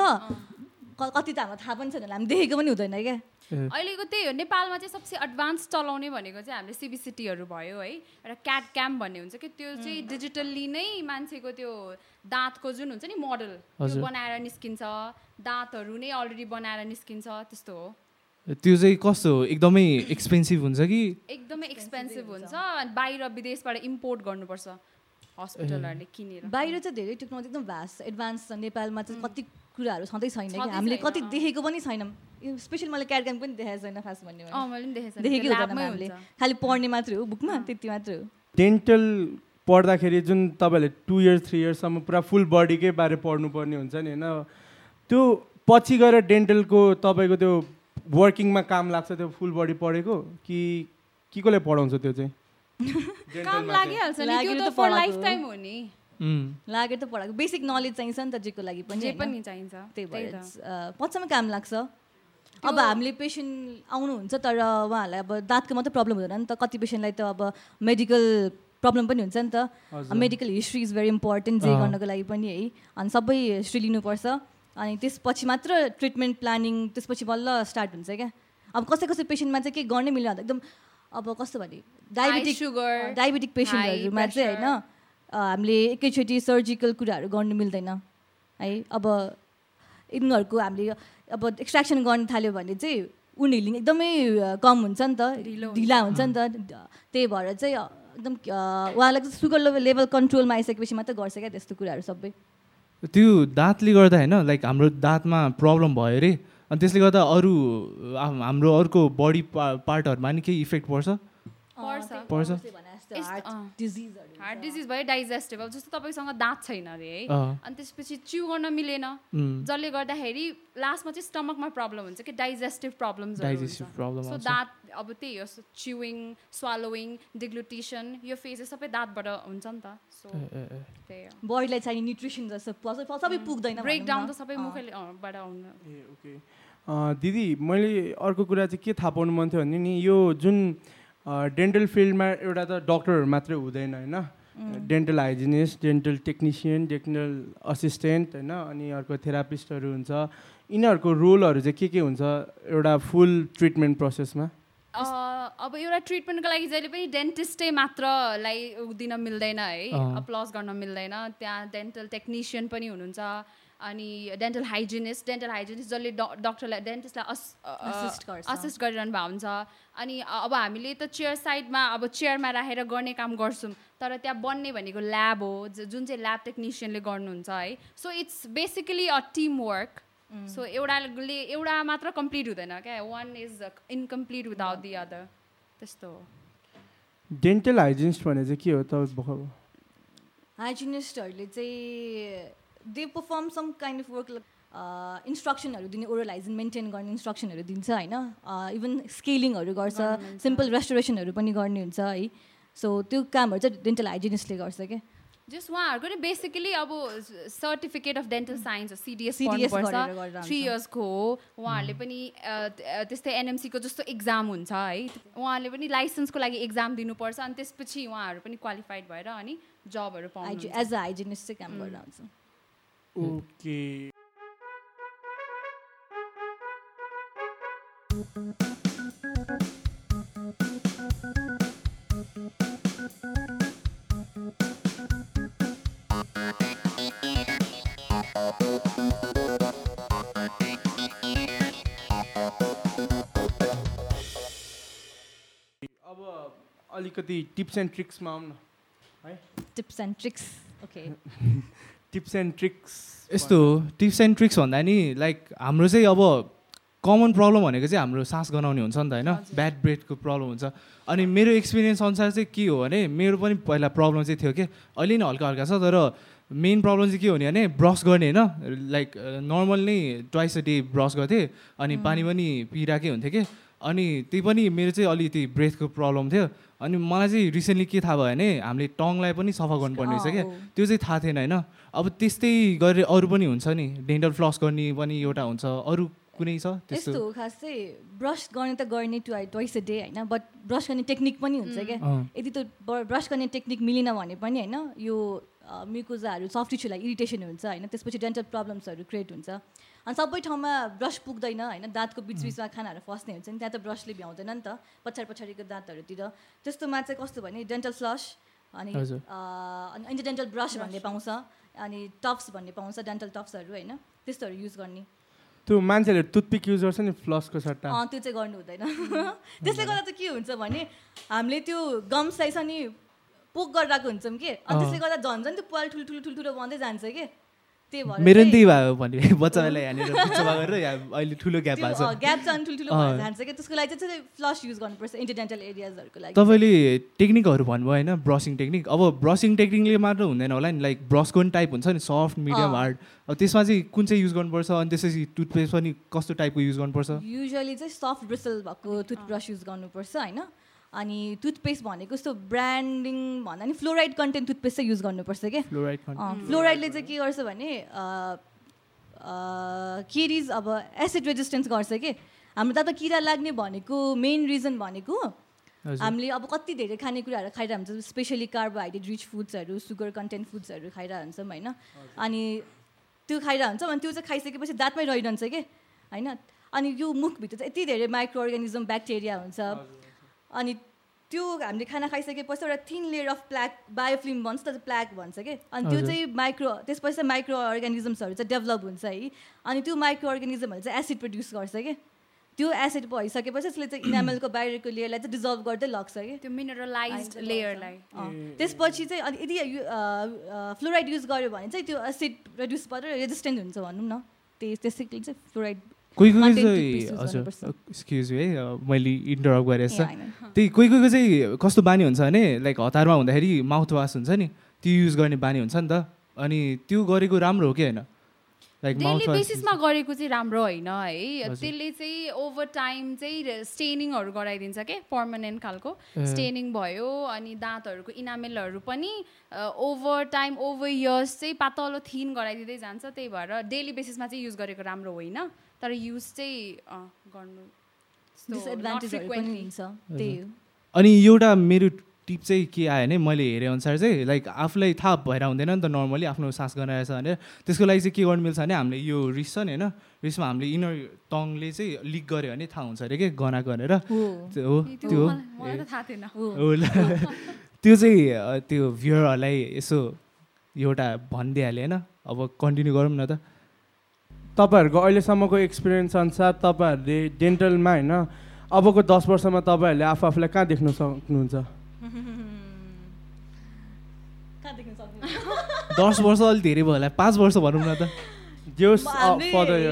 कति त हामीलाई थाहा पनि छैन हामी देखेको पनि हुँदैन क्या। अहिलेको त्यही हो नेपालमा चाहिँ सबसे एडभान्स चलाउने भनेको चाहिँ हामीले सिबिसिटीहरू भयो है। एउटा क्याट क्याम भन्ने हुन्छ कि त्यो चाहिँ डिजिटल्ली नै मान्छेको त्यो दाँतको जुन हुन्छ नि मोडल। बनाएर निस्किन्छ। दाँतहरू नै अलरेडी बनाएर निस्किन्छ त्यस्तो हो। त्यो चाहिँ कस्तो हो? एकदमै एक्सपेन्सिभ हुन्छ कि? एकदमै एक्सपेन्सिभ हुन्छ अनि बाहिर विदेशबाट इम्पोर्ट गर्नुपर्छ हस्पिटलहरूले किनेर। बाहिर चाहिँ धेरै टेक्नोलोजी एकदम भ्यास्ट छ। एडभान्स छ। नेपालमा चाहिँ कति कुराहरू छँदै छैन कि हामीले कति। देखेको पनि छैनौँ। स्पेसल मैले क्यारक्याम पनि देखाएको छैन खास भन्ने अँ मैले पनि देखेको हामीले। खालि पढ्ने मात्रै हो बुकमा त्यति मात्रै हो। डेन्टल पढ्दाखेरि जुन तपाईँहरूले टु इयर्स थ्री इयर्ससम्म पुरा फुल बडीकै बारे पढ्नुपर्ने हुन्छ नि होइन? त्यो पछि गएर डेन्टलको तपाईँको त्यो वर्किङमा काम लाग्छ त्यो फुल बडी पढेको? कि के कोले पढाउँछ त्यो चाहिँ? काम? लागिहाल्छ नि त्यो लाग्यो त फर लाइफ। टाइम हो। नि। लागेर त पढाएको। बेसिक नलेज चाहिन्छ नि त जेको लागि पनि जे? पनि चाहिन्छ। त्यही भएर पछिसम्म काम लाग्छ। अब हामीले पेसेन्ट आउनुहुन्छ तर उहाँहरूलाई अब दाँतको मात्रै प्रब्लम हुँदैन नि त। कति पेसेन्टलाई त अब मेडिकल प्रब्लम पनि हुन्छ नि त। Medical history is very important जे। गर्नको लागि पनि है। अनि सबै हिस्ट्री लिनुपर्छ। अनि त्यसपछि मात्र ट्रिटमेन्ट प्लानिङ त्यसपछि बल्ल स्टार्ट हुन्छ क्या। अब कसै कसै पेसेन्टमा चाहिँ के गर्नै मिल्दैन अब एकदम अब कस्तो भने डायबिटिक sugar, डायबिटिक पेसेन्टहरूमा चाहिँ होइन हामीले एकैचोटि सर्जिकल कुराहरू गर्नु मिल्दैन। है अब यिनीहरूको हामीले अब एक्सट्र्याक्सन गर्न थाल्यो भने चाहिँ उन हिलिङ एकदमै कम हुन्छ नि त ढिलो हुन्छ। नि त। त्यही भएर चाहिँ एकदम उहाँलाई सुगर लेभल लेभल कन्ट्रोलमा आइसकेपछि मात्रै गर्छ क्या त्यस्तो कुराहरू सबै। त्यो दाँतले गर्दा होइन लाइक हाम्रो दाँतमा प्रब्लम भयो अरे अनि त्यसले गर्दा अरू हाम्रो अर्को बडी पा पार्टहरूमा नि केही इफेक्ट पर्छ? पर्छ। हार्ट डिजिज भयो डाइजेस्टिभ। अब जस्तो तपाईँसँग दाँत छैन अरे है। अनि त्यसपछि च्यु गर्न मिलेन। जसले गर्दाखेरि लास्टमा चाहिँ स्टमकमा प्रब्लम हुन्छ कि digestive problems digestive problem so दाँत अब त्यही हो च्युइङ स्वालोइङ डिग्लुटेसन यो फेजेस सबै दाँतबाट हुन्छ नि त। सो। त्यही हो। बडीलाई चाहिने न्युट्रिसन जस्तो सबै पुग्दैन ब्रेक भनौँ डाउन न। त सबै। मुखले बाट आउनु। ए ओके। अँ, दिदी मैले अर्को कुरा चाहिँ के थाहा पाउनु मन थियो भने नि यो जुन डेन्टल फिल्डमा एउटा त डक्टरहरू मात्रै हुँदैन होइन? Dental hygienist dental technician dental assistant होइन? अनि अर्को थेरापिस्टहरू हुन्छ। यिनीहरूको रोलहरू चाहिँ के के हुन्छ एउटा फुल ट्रिटमेन्ट प्रोसेसमा अब एउटा ट्रिटमेन्टको लागि जहिले पनि डेन्टिस्टै मात्रलाई दिन मिल्दैन है। अँ। अप्लस गर्न मिल्दैन। त्यहाँ डेन्टल टेक्निसियन पनि हुनुहुन्छ। अनि डेन्टल हाइजिनिस्ट डेन्टल हाइजिनिस्ट जसले ड डक्टरलाई डेन्टिस्टलाई अस। असिस्ट गरिरहनु भएको हुन्छ। अनि अब हामीले त चेयर साइडमा अब चेयरमा राखेर गर्ने काम गर्छौँ तर त्यहाँ बन्ने भनेको ल्याब हो ज- जुन चाहिँ ल्याब टेक्निसियनले गर्नुहुन्छ है। So it's basically a team work so एउटाले एउटा मात्र कम्प्लिट हुँदैन क्या? One is incomplete without the other त्यस्तो हो। डेन्टल हाइजिनिस्ट भने चाहिँ के हो त? भर्खर हाइजिनिस्टहरूले चाहिँ they perform some kind of work इन्स्ट्रक्सनहरू दिने ओरल हाइजिन मेन्टेन गर्ने इन्स्ट्रक्सनहरू दिन्छ होइन? इभन स्केलिङहरू गर्छ। सिम्पल रेस्टोरेसनहरू पनि गर्ने हुन्छ है? सो त्यो कामहरू चाहिँ डेन्टल हाइजिनिस्टले गर्छ क्या जस्ट उहाँहरूको नि बेसिकली अब certificate of dental science CDS गरेर थ्री हुन्छ। इयर्सको हो उहाँहरूले पनि अ, त- त्यस्तै एनएमसीको जस्तो एक्जाम हुन्छ है? उहाँहरूले पनि लाइसेन्सको लागि एक्जाम दिनुपर्छ अनि त्यसपछि उहाँहरू पनि क्वालिफाइड भएर अनि जबहरू पाउनु एज अ हाइजिनिस्ट चाहिँ काम गरेर आउँछ ओके अब अलिकति टिप्स एन्ड ट्रिक्समा आउँ न है? Tips and tricks. Okay. Tips and tricks यस्तो टिप्स एन्ड ट्रिक्स भन्दा नि लाइक हाम्रो चाहिँ अब कमन प्रब्लम भनेको चाहिँ हाम्रो सास गनाउने हुन्छ नि त होइन। ब्याड ब्रेथको प्रब्लम हुन्छ। अनि मेरो एक्सपिरियन्स अनुसार चाहिँ के हो भने मेरो पनि पहिला प्रब्लम चाहिँ थियो कि? अहिले नै हल्का हल्का छ तर मेन प्रब्लम चाहिँ के हो भने ब्रस गर्ने होइन? लाइक नर्मल नै ट्वाइस अ डे ब्रस गर्थेँ। अनि पानी पनि पिइरहेकै हुन्थ्यो कि? अनि त्यही पनि मेरो चाहिँ अलिकति ब्रेथको प्रब्लम थियो। अनि मलाई चाहिँ रिसेन्टली के थाहा भयो भने हामीले टङलाई पनि सफा गर्नुपर्ने रहेछ क्या। त्यो चाहिँ थाहा थिएन होइन। अब त्यस्तै गरेर अरू पनि हुन्छ नि। डेन्टल फ्लस गर्ने पनि एउटा हुन्छ। अरू कुनै छ यस्तो त्यस्तो हो खास। चाहिँ ब्रस गर्ने त गर्ने टु ट्वाइस अ डे होइन। बट ब्रस गर्ने टेक्निक पनि हुन्छ क्या। यदि त्यो ब्रस गर्ने टेक्निक मिलेन भने पनि होइन यो म्युकोजाहरू सफ्ट टिस्यूलाई इरिटेसन हुन्छ होइन। त्यसपछि डेन्टल प्रब्लम्सहरू क्रिएट हुन्छ। अनि सबै ठाउँमा ब्रस पुग्दैन होइन? दाँतको बिच बिचमा खानाहरू फस्ने हुन्छ नि त्यहाँ त ब्रसले भ्याउँदैन नि त। पछाडि पछाडिको दाँतहरूतिर। त्यस्तोमा चाहिँ कस्तो भने डेन्टल फ्लस अनि अनि इन्टरडेन्टल ब्रस भन्ने पाउँछ। अनि टप्स भन्ने पाउँछ डेन्टल टप्सहरू होइन? त्यस्तोहरू युज गर्ने। त्यो मान्छेहरूले टुथपिक युज गर्छ नि फ्लसको सट्टा। अँ त्यो चाहिँ गर्नु हुँदैन। त्यसले गर्दा चाहिँ के हुन्छ भने हामीले त्यो गम्सलाई छ नि पोक गरिरहेको हुन्छौँ कि? अनि त्यसले गर्दा झन् झन् त्यो पाल ठुलो ठुलो ठुलो ठुलो बन्दै जान्छ कि? त्यही भएर मेरो नि चाहिँ त्यही भयो भने बच्चालाई यहाँनिर बिचमा गरेर अहिले ठुलो ग्याप भएको छ। ग्याप चाहिँ ठुल्ठुलो। भएर जान्छ कि त्यसको लागि चाहिँ फ्लस युज गर्नुपर्छ इन्टरडेन्टल एरियाजहरूको लागि। तपाईँले टेक्निकहरू भन्नुभयो होइन ब्रसिङ टेक्निक अब ब्रसिङ टेक्निकले मात्र हुँदैन होला नि। लाइक ब्रसको पनि टाइप हुन्छ नि सफ्ट मिडियम। हार्ड अब त्यसमा चाहिँ कुन चाहिँ युज गर्नुपर्छ? अनि त्यसपछि टुथपेस्ट पनि कस्तो टाइपको युज गर्नुपर्छ? युजली चाहिँ सफ्ट ब्रिसल भएको टुथब्रस युज गर्नुपर्छ होइन? अनि टुथपेस्ट भनेको यस्तो ब्रान्डिङ भन्दा नि फ्लोराइड कन्टेन्ट टुथपेस्ट चाहिँ युज गर्नुपर्छ क्या फ्लोराइडले चाहिँ के गर्छ भने किरिज अब एसिड रेजिस्टेन्स गर्छ कि? हाम्रो त किरा लाग्ने भनेको मेन रिजन भनेको हामीले अब कति धेरै खानेकुराहरू खाइरहेको हुन्छ स्पेसली कार्बोहाइड्रेट रिच फुड्सहरू सुगर कन्टेन्ट फुड्सहरू खाइरहेको हुन्छौँ होइन? अनि त्यो खाइरहेको हुन्छौँ अनि त्यो चाहिँ खाइसकेपछि दाँतमै रहिरहन्छ कि? होइन? अनि यो मुखभित्र चाहिँ यति धेरै माइक्रो अर्गानिजम ब्याक्टेरिया हुन्छ अनि त्यो हामीले खाना खाइसकेपछि एउटा thin layer of plaque biofilm भन्छ त प्ल्याक भन्छ कि? अनि त्यो। चाहिँ माइक्रो त्यसपछि चाहिँ माइक्रो अर्गानिजम्सहरू चाहिँ डेभलप हुन्छ है। अनि त्यो माइक्रो अर्गानिजमहरू चाहिँ एसिड प्रड्युस गर्छ कि? त्यो एसिड भइसकेपछि त्यसले चाहिँ इनामेलको बाहिरको लेयरलाई चाहिँ डिजल्भ गर्दै लग्छ कि? त्यो मिनरलाइज लेयरलाई। त्यसपछि चाहिँ अनि यदि फ्लोराइड युज गर्यो भने चाहिँ त्यो एसिड प्रड्युस गरेर रेजिस्टेन्ट हुन्छ भनौँ न। त्यही त्यसैले चाहिँ फ्लोराइड कोही कोही चाहिँ हजुर। एक्सक्युज है मैले इन्टरप्ट गरेछ। त्यही कोही कोहीको चाहिँ कस्तो बानी हुन्छ भने लाइक हतारमा हुँदाखेरि माउथ वास हुन्छ नि त्यो युज गर्ने बानी हुन्छ नि त अनि त्यो गरेको राम्रो हो कि होइन लाइक डेली बेसिसमा गरेको चाहिँ राम्रो होइन है। त्यसले चाहिँ ओभर टाइम चाहिँ स्टेनिङहरू गराइदिन्छ के पर्मानेन्ट खालको। स्टेनिङ भयो अनि दाँतहरूको इनामेलहरू पनि ओभर टाइम ओभर इयर्स चाहिँ पातलो थिन गराइदिँदै जान्छ त्यही भएर डेली बेसिसमा चाहिँ युज गरेको राम्रो होइन तर युज चाहिँ अँ, गर्नु त्यही हो। अनि एउटा मेरो टिप चाहिँ के आयो भने मैले हेरे अनुसार चाहिँ लाइक आफूलाई थाहा भएर हुँदैन नि त नर्मली आफ्नो सास गनाएछ भने। त्यसको लागि चाहिँ के गर्नु मिल्छ भने हामीले यो रिस छ नि होइन रिसमा हामीले इनर टङले चाहिँ लिक गऱ्यो भने थाहा हुन्छ अरे कि गना गरेर। हो। त्यो हो त्यो चाहिँ त्यो भ्युरहरूलाई यसो एउटा भनिदिइहाल्यो होइन। अब कन्टिन्यू गरौँ न त। तपाईँहरूको अहिलेसम्मको एक्सपिरियन्स अनुसार तपाईँहरूले डेन्टलमा होइन अबको दस वर्षमा तपाईँहरूले आफू आफूलाई कहाँ देख्न सक्नुहुन्छ? कहाँ देख्न सक्नुहुन्छ? दस वर्ष अलिक धेरै भयो होला। पाँच वर्ष भनौँ न त।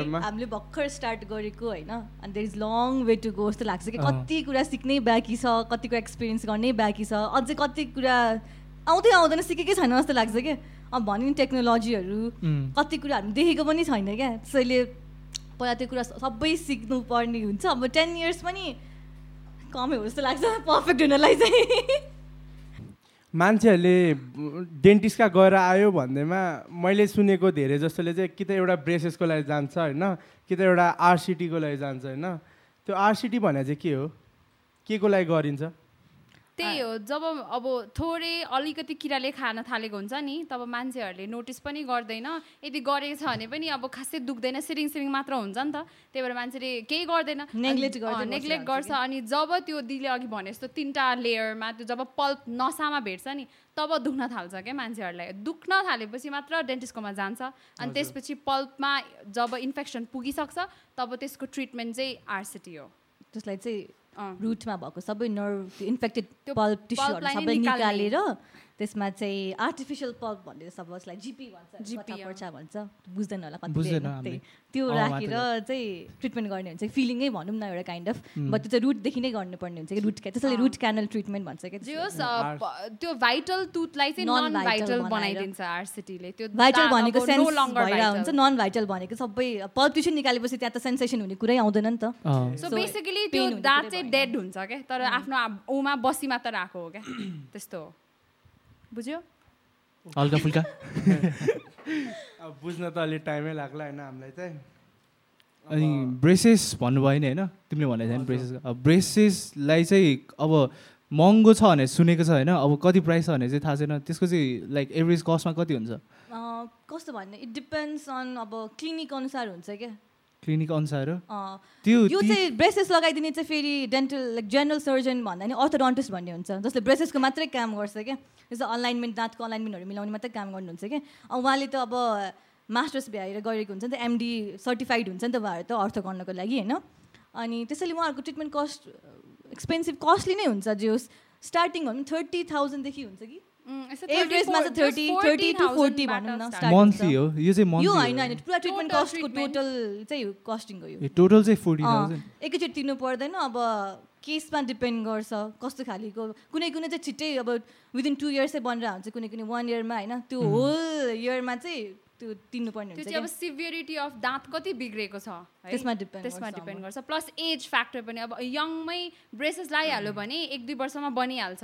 म- हामीले भर्खर स्टार्ट गरेको होइन अनि there is long way to go जस्तो लाग्छ कि। कति कुरा सिक्नै बाँकी छ कति कुरा एक्सपिरियन्स गर्नै बाँकी छ अझै कति कुरा आउँदै आउँदैन सिकेकै छैन जस्तो लाग्छ कि। अब भन्यो नि टेक्नोलोजीहरू कति कुरा हामी देखेको पनि छैन क्या। त्यसैले पहिला त्यो कुरा सबै सिक्नु पर्ने हुन्छ। अब टेन इयर्स पनि कमै हो जस्तो लाग्छ। पर्फेक्ट हुनलाई चाहिँ। मान्छेहरूले डेन्टिस्टका गएर आयो भन्दैमा मैले सुनेको धेरै जस्तोले चाहिँ कि त एउटा ब्रेसेसको लागि जान्छ होइन कि त एउटा आरसिटीको लागि जान्छ होइन। त्यो आरसिटी भने चाहिँ के हो? के को लागि गरिन्छ? त्यही हो जब अब थोरै अलिकति किराले खान थालेको हुन्छ नि तब मान्छेहरूले नोटिस पनि गर्दैन। यदि गरेको छ भने पनि अब खासै दुख्दैन सिरिङ सिरिङ मात्र हुन्छ नि त। त्यही भएर मान्छेले केही गर्दैन। Neglect गर्दै नेग्लेक्ट गर्छ। अनि जब त्यो दिले अघि भने जस्तो तिनवटा लेयरमा त्यो जब पल्प नसामा भेट्छ नि तब दुख्न थाल्छ क्या मान्छेहरूलाई। दुख्न थालेपछि मात्र डेन्टिस्टकोमा जान्छ। अनि त्यसपछि पल्पमा जब इन्फेक्सन पुगिसक्छ तब त्यसको ट्रिटमेन्ट चाहिँ आरसिटी हो। त्यसलाई चाहिँ। रुटमा भएको सबै नर्भ इन्फेक्टेड पल्प टिस्युहरू सबै। निकालेर त्यसमा चाहिँ आर्टिफिसियल पल्प भन्ने सपोज लाइक जिपी भन्छ अँ। पर्छ भन्छ बुझ्दैन होला कति। त्यो राखेर चाहिँ ट्रिटमेन्ट गर्ने हुन्छ फिलिङै भनौँ न एउटा काइन्ड अफ बट त्यो चाहिँ रुटदेखि नै गर्नुपर्ने हुन्छ कि रुट त्यसैले। रुट क्यानल ट्रिटमेन्ट भन्छ क्या जे होस् अ, प- त्यो भाइटल टुथलाई चाहिँ नन भाइटल। बनाइदिन्छ आरसिटीले त्यो भाइटल भनेको सेन्स vital. हुन्छ नन भाइटल भनेको सबै पल्प टिस्यु निकालेपछि त्यहाँ त सेन्सेसन हुने कुरै आउँदैन नि त। सो बेसिकली त्यो दाँत चाहिँ। डेड हुन्छ क्या तर आफ्नो ऊमा बसी मात्र राखेको हो क्या त्यस्तो हो बुझ्यो? हल्का फुल्का। अब बुझ्न त अलिक टाइमै लाग्ला होइन हामीलाई चाहिँ। अनि ब्रेसेस भन्नुभयो नि होइन? तिमीले भनेको थियौ नि ब्रेसेस अब ब्रेसेसलाई चाहिँ अब महँगो छ भने सुनेको छ होइन? अब कति प्राइस छ भने चाहिँ थाहा छैन। त्यसको चाहिँ लाइक एभरेज कस्टमा कति हुन्छ? अँ, कस्तो भन्ने? इट डिपेन्ड्स अन अब क्लिनिक अनुसार हुन्छ क्या। क्लिनिक अनुसार त्यो यो चाहिँ ब्रेसेस लगाइदिने चाहिँ फेरि डेन्टल लाइक जेनरल सर्जन भन्दा नि अर्थोडन्टिस्ट भन्ने हुन्छ। जसले ब्रेसेसको मात्रै काम गर्छ क्या। जस्तो अलाइनमेन्ट दाँतको अलाइनमेन्टहरू मिलाउने मात्रै काम गर्नुहुन्छ क्या। अब उहाँले त अब मास्टर्स भ्याएर गरेको हुन्छ नि त एमडी सर्टिफाइड हुन्छ नि त उहाँहरू त अर्थ गर्नको लागि होइन? अनि त्यसैले उहाँहरूको ट्रिटमेन्ट कस्ट एक्सपेन्सिभ कस्टली नै हुन्छ। जे होस् स्टार्टिङ भनौँ थर्टी थाउजन्डदेखि हुन्छ कि? एभरेजमा 34 चाहिँ 30 just 30 to 40 40,000 भनौँ न, बाट start start मन्थली हो यो चाहिँ यो मन्थली होइन होइन पुरा ट्रिटमेन्ट Total कस्टको treatment. टोटल चाहिँ कस्टिङ हो यो ए टोटल चाहिँ फोर्टी अँ, थाउजन्ड एकैचोटि तिर्नु पर्दैन अब केसमा डिपेन्ड गर्छ कस्तो खालेको कुनै कुनै चाहिँ छिट्टै अब विदिन टु इयर्सै बनेर हुन्छ कुनै कुनै वान इयरमा होइन? त्यो होल इयरमा चाहिँ त्यो तिर्नुपर्ने त्यो हुन्छ चाहिँ अब। सिभियरिटी अफ दाँत कति बिग्रेको छ? त्यसमा depend त्यसमा गर्छ डिपेन्ड। गर्छ प्लस एज फ्याक्टर पनि अब यङमै ब्रेसेस लगाइहाल्यो भने एक दुई वर्षमा बनिहाल्छ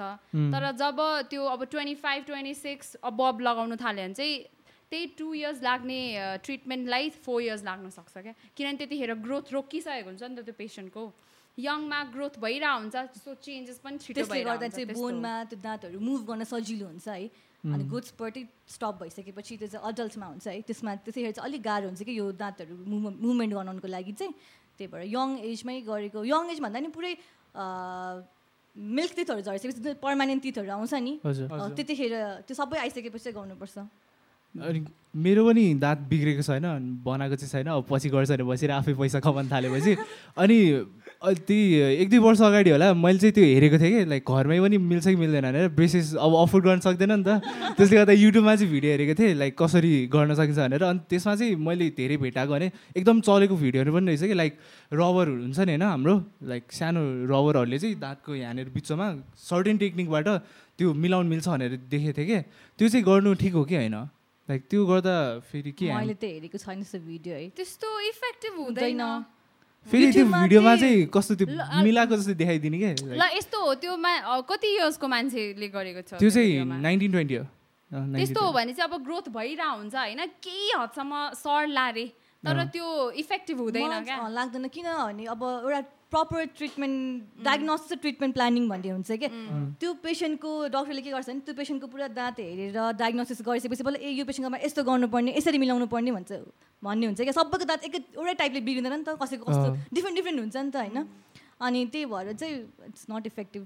तर जब त्यो अब ट्वेन्टी फाइभ ट्वेन्टी सिक्स अबब लगाउनु थाल्यो भने चाहिँ त्यही टु इयर्स लाग्ने ट्रिटमेन्टलाई फोर इयर्स लाग्न सक्छ क्या किनभने त्यतिखेर ग्रोथ रोकिसकेको हुन्छ नि त त्यो पेसेन्टको यङमा ग्रोथ भइरहेको हुन्छ सो चेन्जेस पनि छिटो भइरहेको गर्दा हुन्छ। बोनमा त्यो दाँतहरू मुभ गर्न सजिलो हुन्छ है अनि गुड स्पर्टै स्टप भइसकेपछि त्यो चाहिँ अडल्टमा हुन्छ है। त्यसमा त्यसैखेर चाहिँ अलिक गाह्रो हुन्छ कि यो दाँतहरू मुभ मुभमेन्ट गराउनको लागि चाहिँ। त्यही भएर यङ एजमै गरेको यङ एज भन्दा नि पुरै मिल्क तिथहरू झरिसकेपछि पर्मानेन्ट तिथहरू आउँछ नि। त्यतिखेर त्यो सबै आइसकेपछि चाहिँ गर्नुपर्छ। अनि मेरो पनि दाँत बिग्रेको छैन बनाएको चाहिँ छैन। अब पछि गर्छ भने बसेर आफै पैसा कमाउनु थालेपछि। अनि त्यही एक दुई वर्ष अगाडि होला मैले चाहिँ त्यो हेरेको थिएँ कि लाइक घरमै पनि मिल्छ कि मिल्दैन भनेर ब्रेसेस अब अफोर्ड गर्न सक्दैन नि त। त्यसले गर्दा युट्युबमा चाहिँ भिडियो हेरेको थिएँ लाइक कसरी गर्न सकिन्छ भनेर। अनि त्यसमा चाहिँ मैले धेरै भेटाएको भने एकदम चलेको भिडियोहरू पनि रहेछ कि लाइक रबर हुन्छ नि होइन हाम्रो लाइक सानो रबरहरूले चाहिँ दाँतको यहाँनिर बिचमा सर्टेन टेक्निकबाट त्यो मिलाउनु मिल्छ भनेर देखेको थिएँ कि। त्यो चाहिँ गर्नु ठिक हो कि होइन? लाइक त्यो गर्दा फेरि के मैले त हेरेको छैन त्यो भिडियो है। त्यस्तो इफेक्टिभ हुँदैन। हुँदैन। फेरि त्यो भिडियोमा चाहिँ- कस्तो त्यो मिलाएको जस्तो देखाइदिने क्या ल यस्तो हो त्यो कति इयर्सको मान्छेले गरेको छ त्यो चाहिँ? नाइन्टिन ट्वेन्टी हो। अँ, 1920 त्यस्तो हो भने चाहिँ अब ग्रोथ भइरहेको हुन्छ होइन? केही हदसम्म सर लारे तर त्यो इफेक्टिभ हुँदैन मलाई क्या। लाग्दैन किनभने अब एउटा proper treatment diagnosis treatment planning भन्ने हुन्छ क्या? त्यो पेसेन्टको डक्टरले के गर्छ भने त्यो पेसेन्टको पुरा दाँत हेरेर डायग्नोसिस गरिसकेपछि पहिला ए यो पेसेन्टकोमा यस्तो गर्नुपर्ने यसरी मिलाउनु पर्ने भन्छ भन्ने हुन्छ क्या? सबैको दाँत एकै एउटै टाइपले बिग्रिँदैन नि त कसैको कस्तो। डिफ्रेन्ट डिफ्रेन्ट हुन्छ नि त होइन? अनि त्यही भएर चाहिँ इट्स नट इफेक्टिभ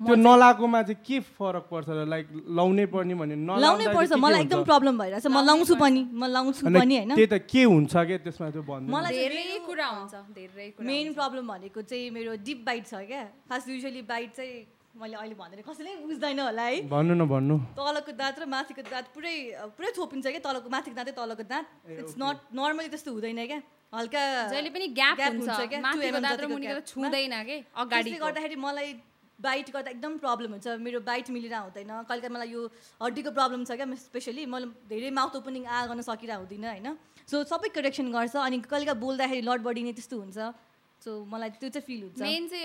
त्यो नलाएकोमा चाहिँ के फरक पर्छ लाइक लाउनै पर्ने भने लाउनै पर्छ के मलाई? एकदम प्रब्लम भइरहेछ। म लाउँछु। पनि म लाउँछु पनि होइन? त्यही त के हुन्छ क्या त्यसमा त्यो भन्नु? मलाई धेरै कुरा हुन्छ धेरै कुरा मेन। प्रब्लम भनेको चाहिँ मेरो डिप बाइट छ क्या। खास युजली बाइट चाहिँ मैले अहिले भन्दैन कसैले बुझ्दैन होला है। भन्नु न भन्नु। तलको दाँत र माथिको दाँत पुरै पुरै थोपिन्छ क्या तलको माथिको दाँतै तलको दाँत। इट्स नट नर्मली त्यस्तो हुँदैन क्या। हल्का जहिले पनि ग्याप हुन्छ। क्या, two माथिको दाँत र जतिको मुनिको gap त छुँदैन के? अगाडि त्यसले गर्दाखेरि मलाई बाइट गर्दा एकदम प्रब्लम हुन्छ। मेरो बाइट मिलेर हुँदैन कहिले काहीँ मलाई यो हड्डीको प्रब्लम छ क्या स्पेसली। मैले धेरै माउथ ओपनिङ आ गर्न सकिरहेको हुँदिनँ होइन? सो सबै करेक्सन गर्छ अनि कहिले काहीँ बोल्दाखेरि लड बडी नै त्यस्तो हुन्छ। सो मलाई त्यो चाहिँ फिल हुन्छ। मेन चाहिँ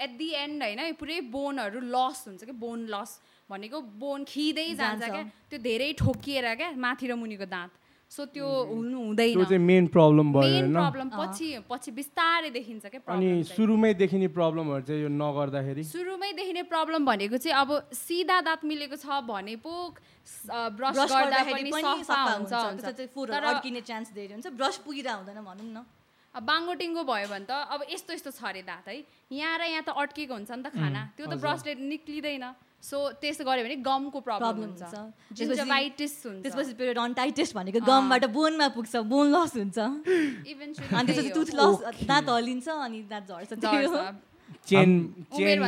एट दि एन्ड होइन पुरै बोनहरू लस हुन्छ कि बोन लस भनेको बोन खिँदै जान्छ। क्या। त्यो धेरै ठोकिएर क्या माथि र मुनिको दाँत। सो त्यो हुनु हुँदैन त्यो चाहिँ मेन प्रब्लम भयो प्रब्लम पछि पछि बिस्तारै देखिन्छ क्या अनि। सुरुमै देखिने प्रब्लमहरू चाहिँ यो नगर्दाखेरि? सुरुमै देखिने प्रब्लम भनेको चाहिँ अब सिधा दाँत मिलेको छ भने पो ब्रस गर्दा गर्दाखेरि पनि सफा हुन्छ तर अड्किने चान्स धेरै हुन्छ। ब्रस पुगिरह हुँदैन भनौँ न। अब बाङ्गोटिङ्गो भयो भने त अब यस्तो यस्तो छ अरे दाँत है। यहाँ र यहाँ त अड्केको हुन्छ नि त खाना। त्यो त ब्रसले निक्लिँदैन। सो त्यसो गऱ्यो भने गमको प्रब्लम हुन्छ। हुन्छ। जिन्जोभाइटिस हुन्छ। त्यसपछि पेरियोडन्टाइटिस भनेको गमबाट बोनमा पुग्छ बोन लस हुन्छ। अनि त्यसपछि। टुथ लस दाँत हल्लिन्छ अनि दाँत झर्छ। चेन चेन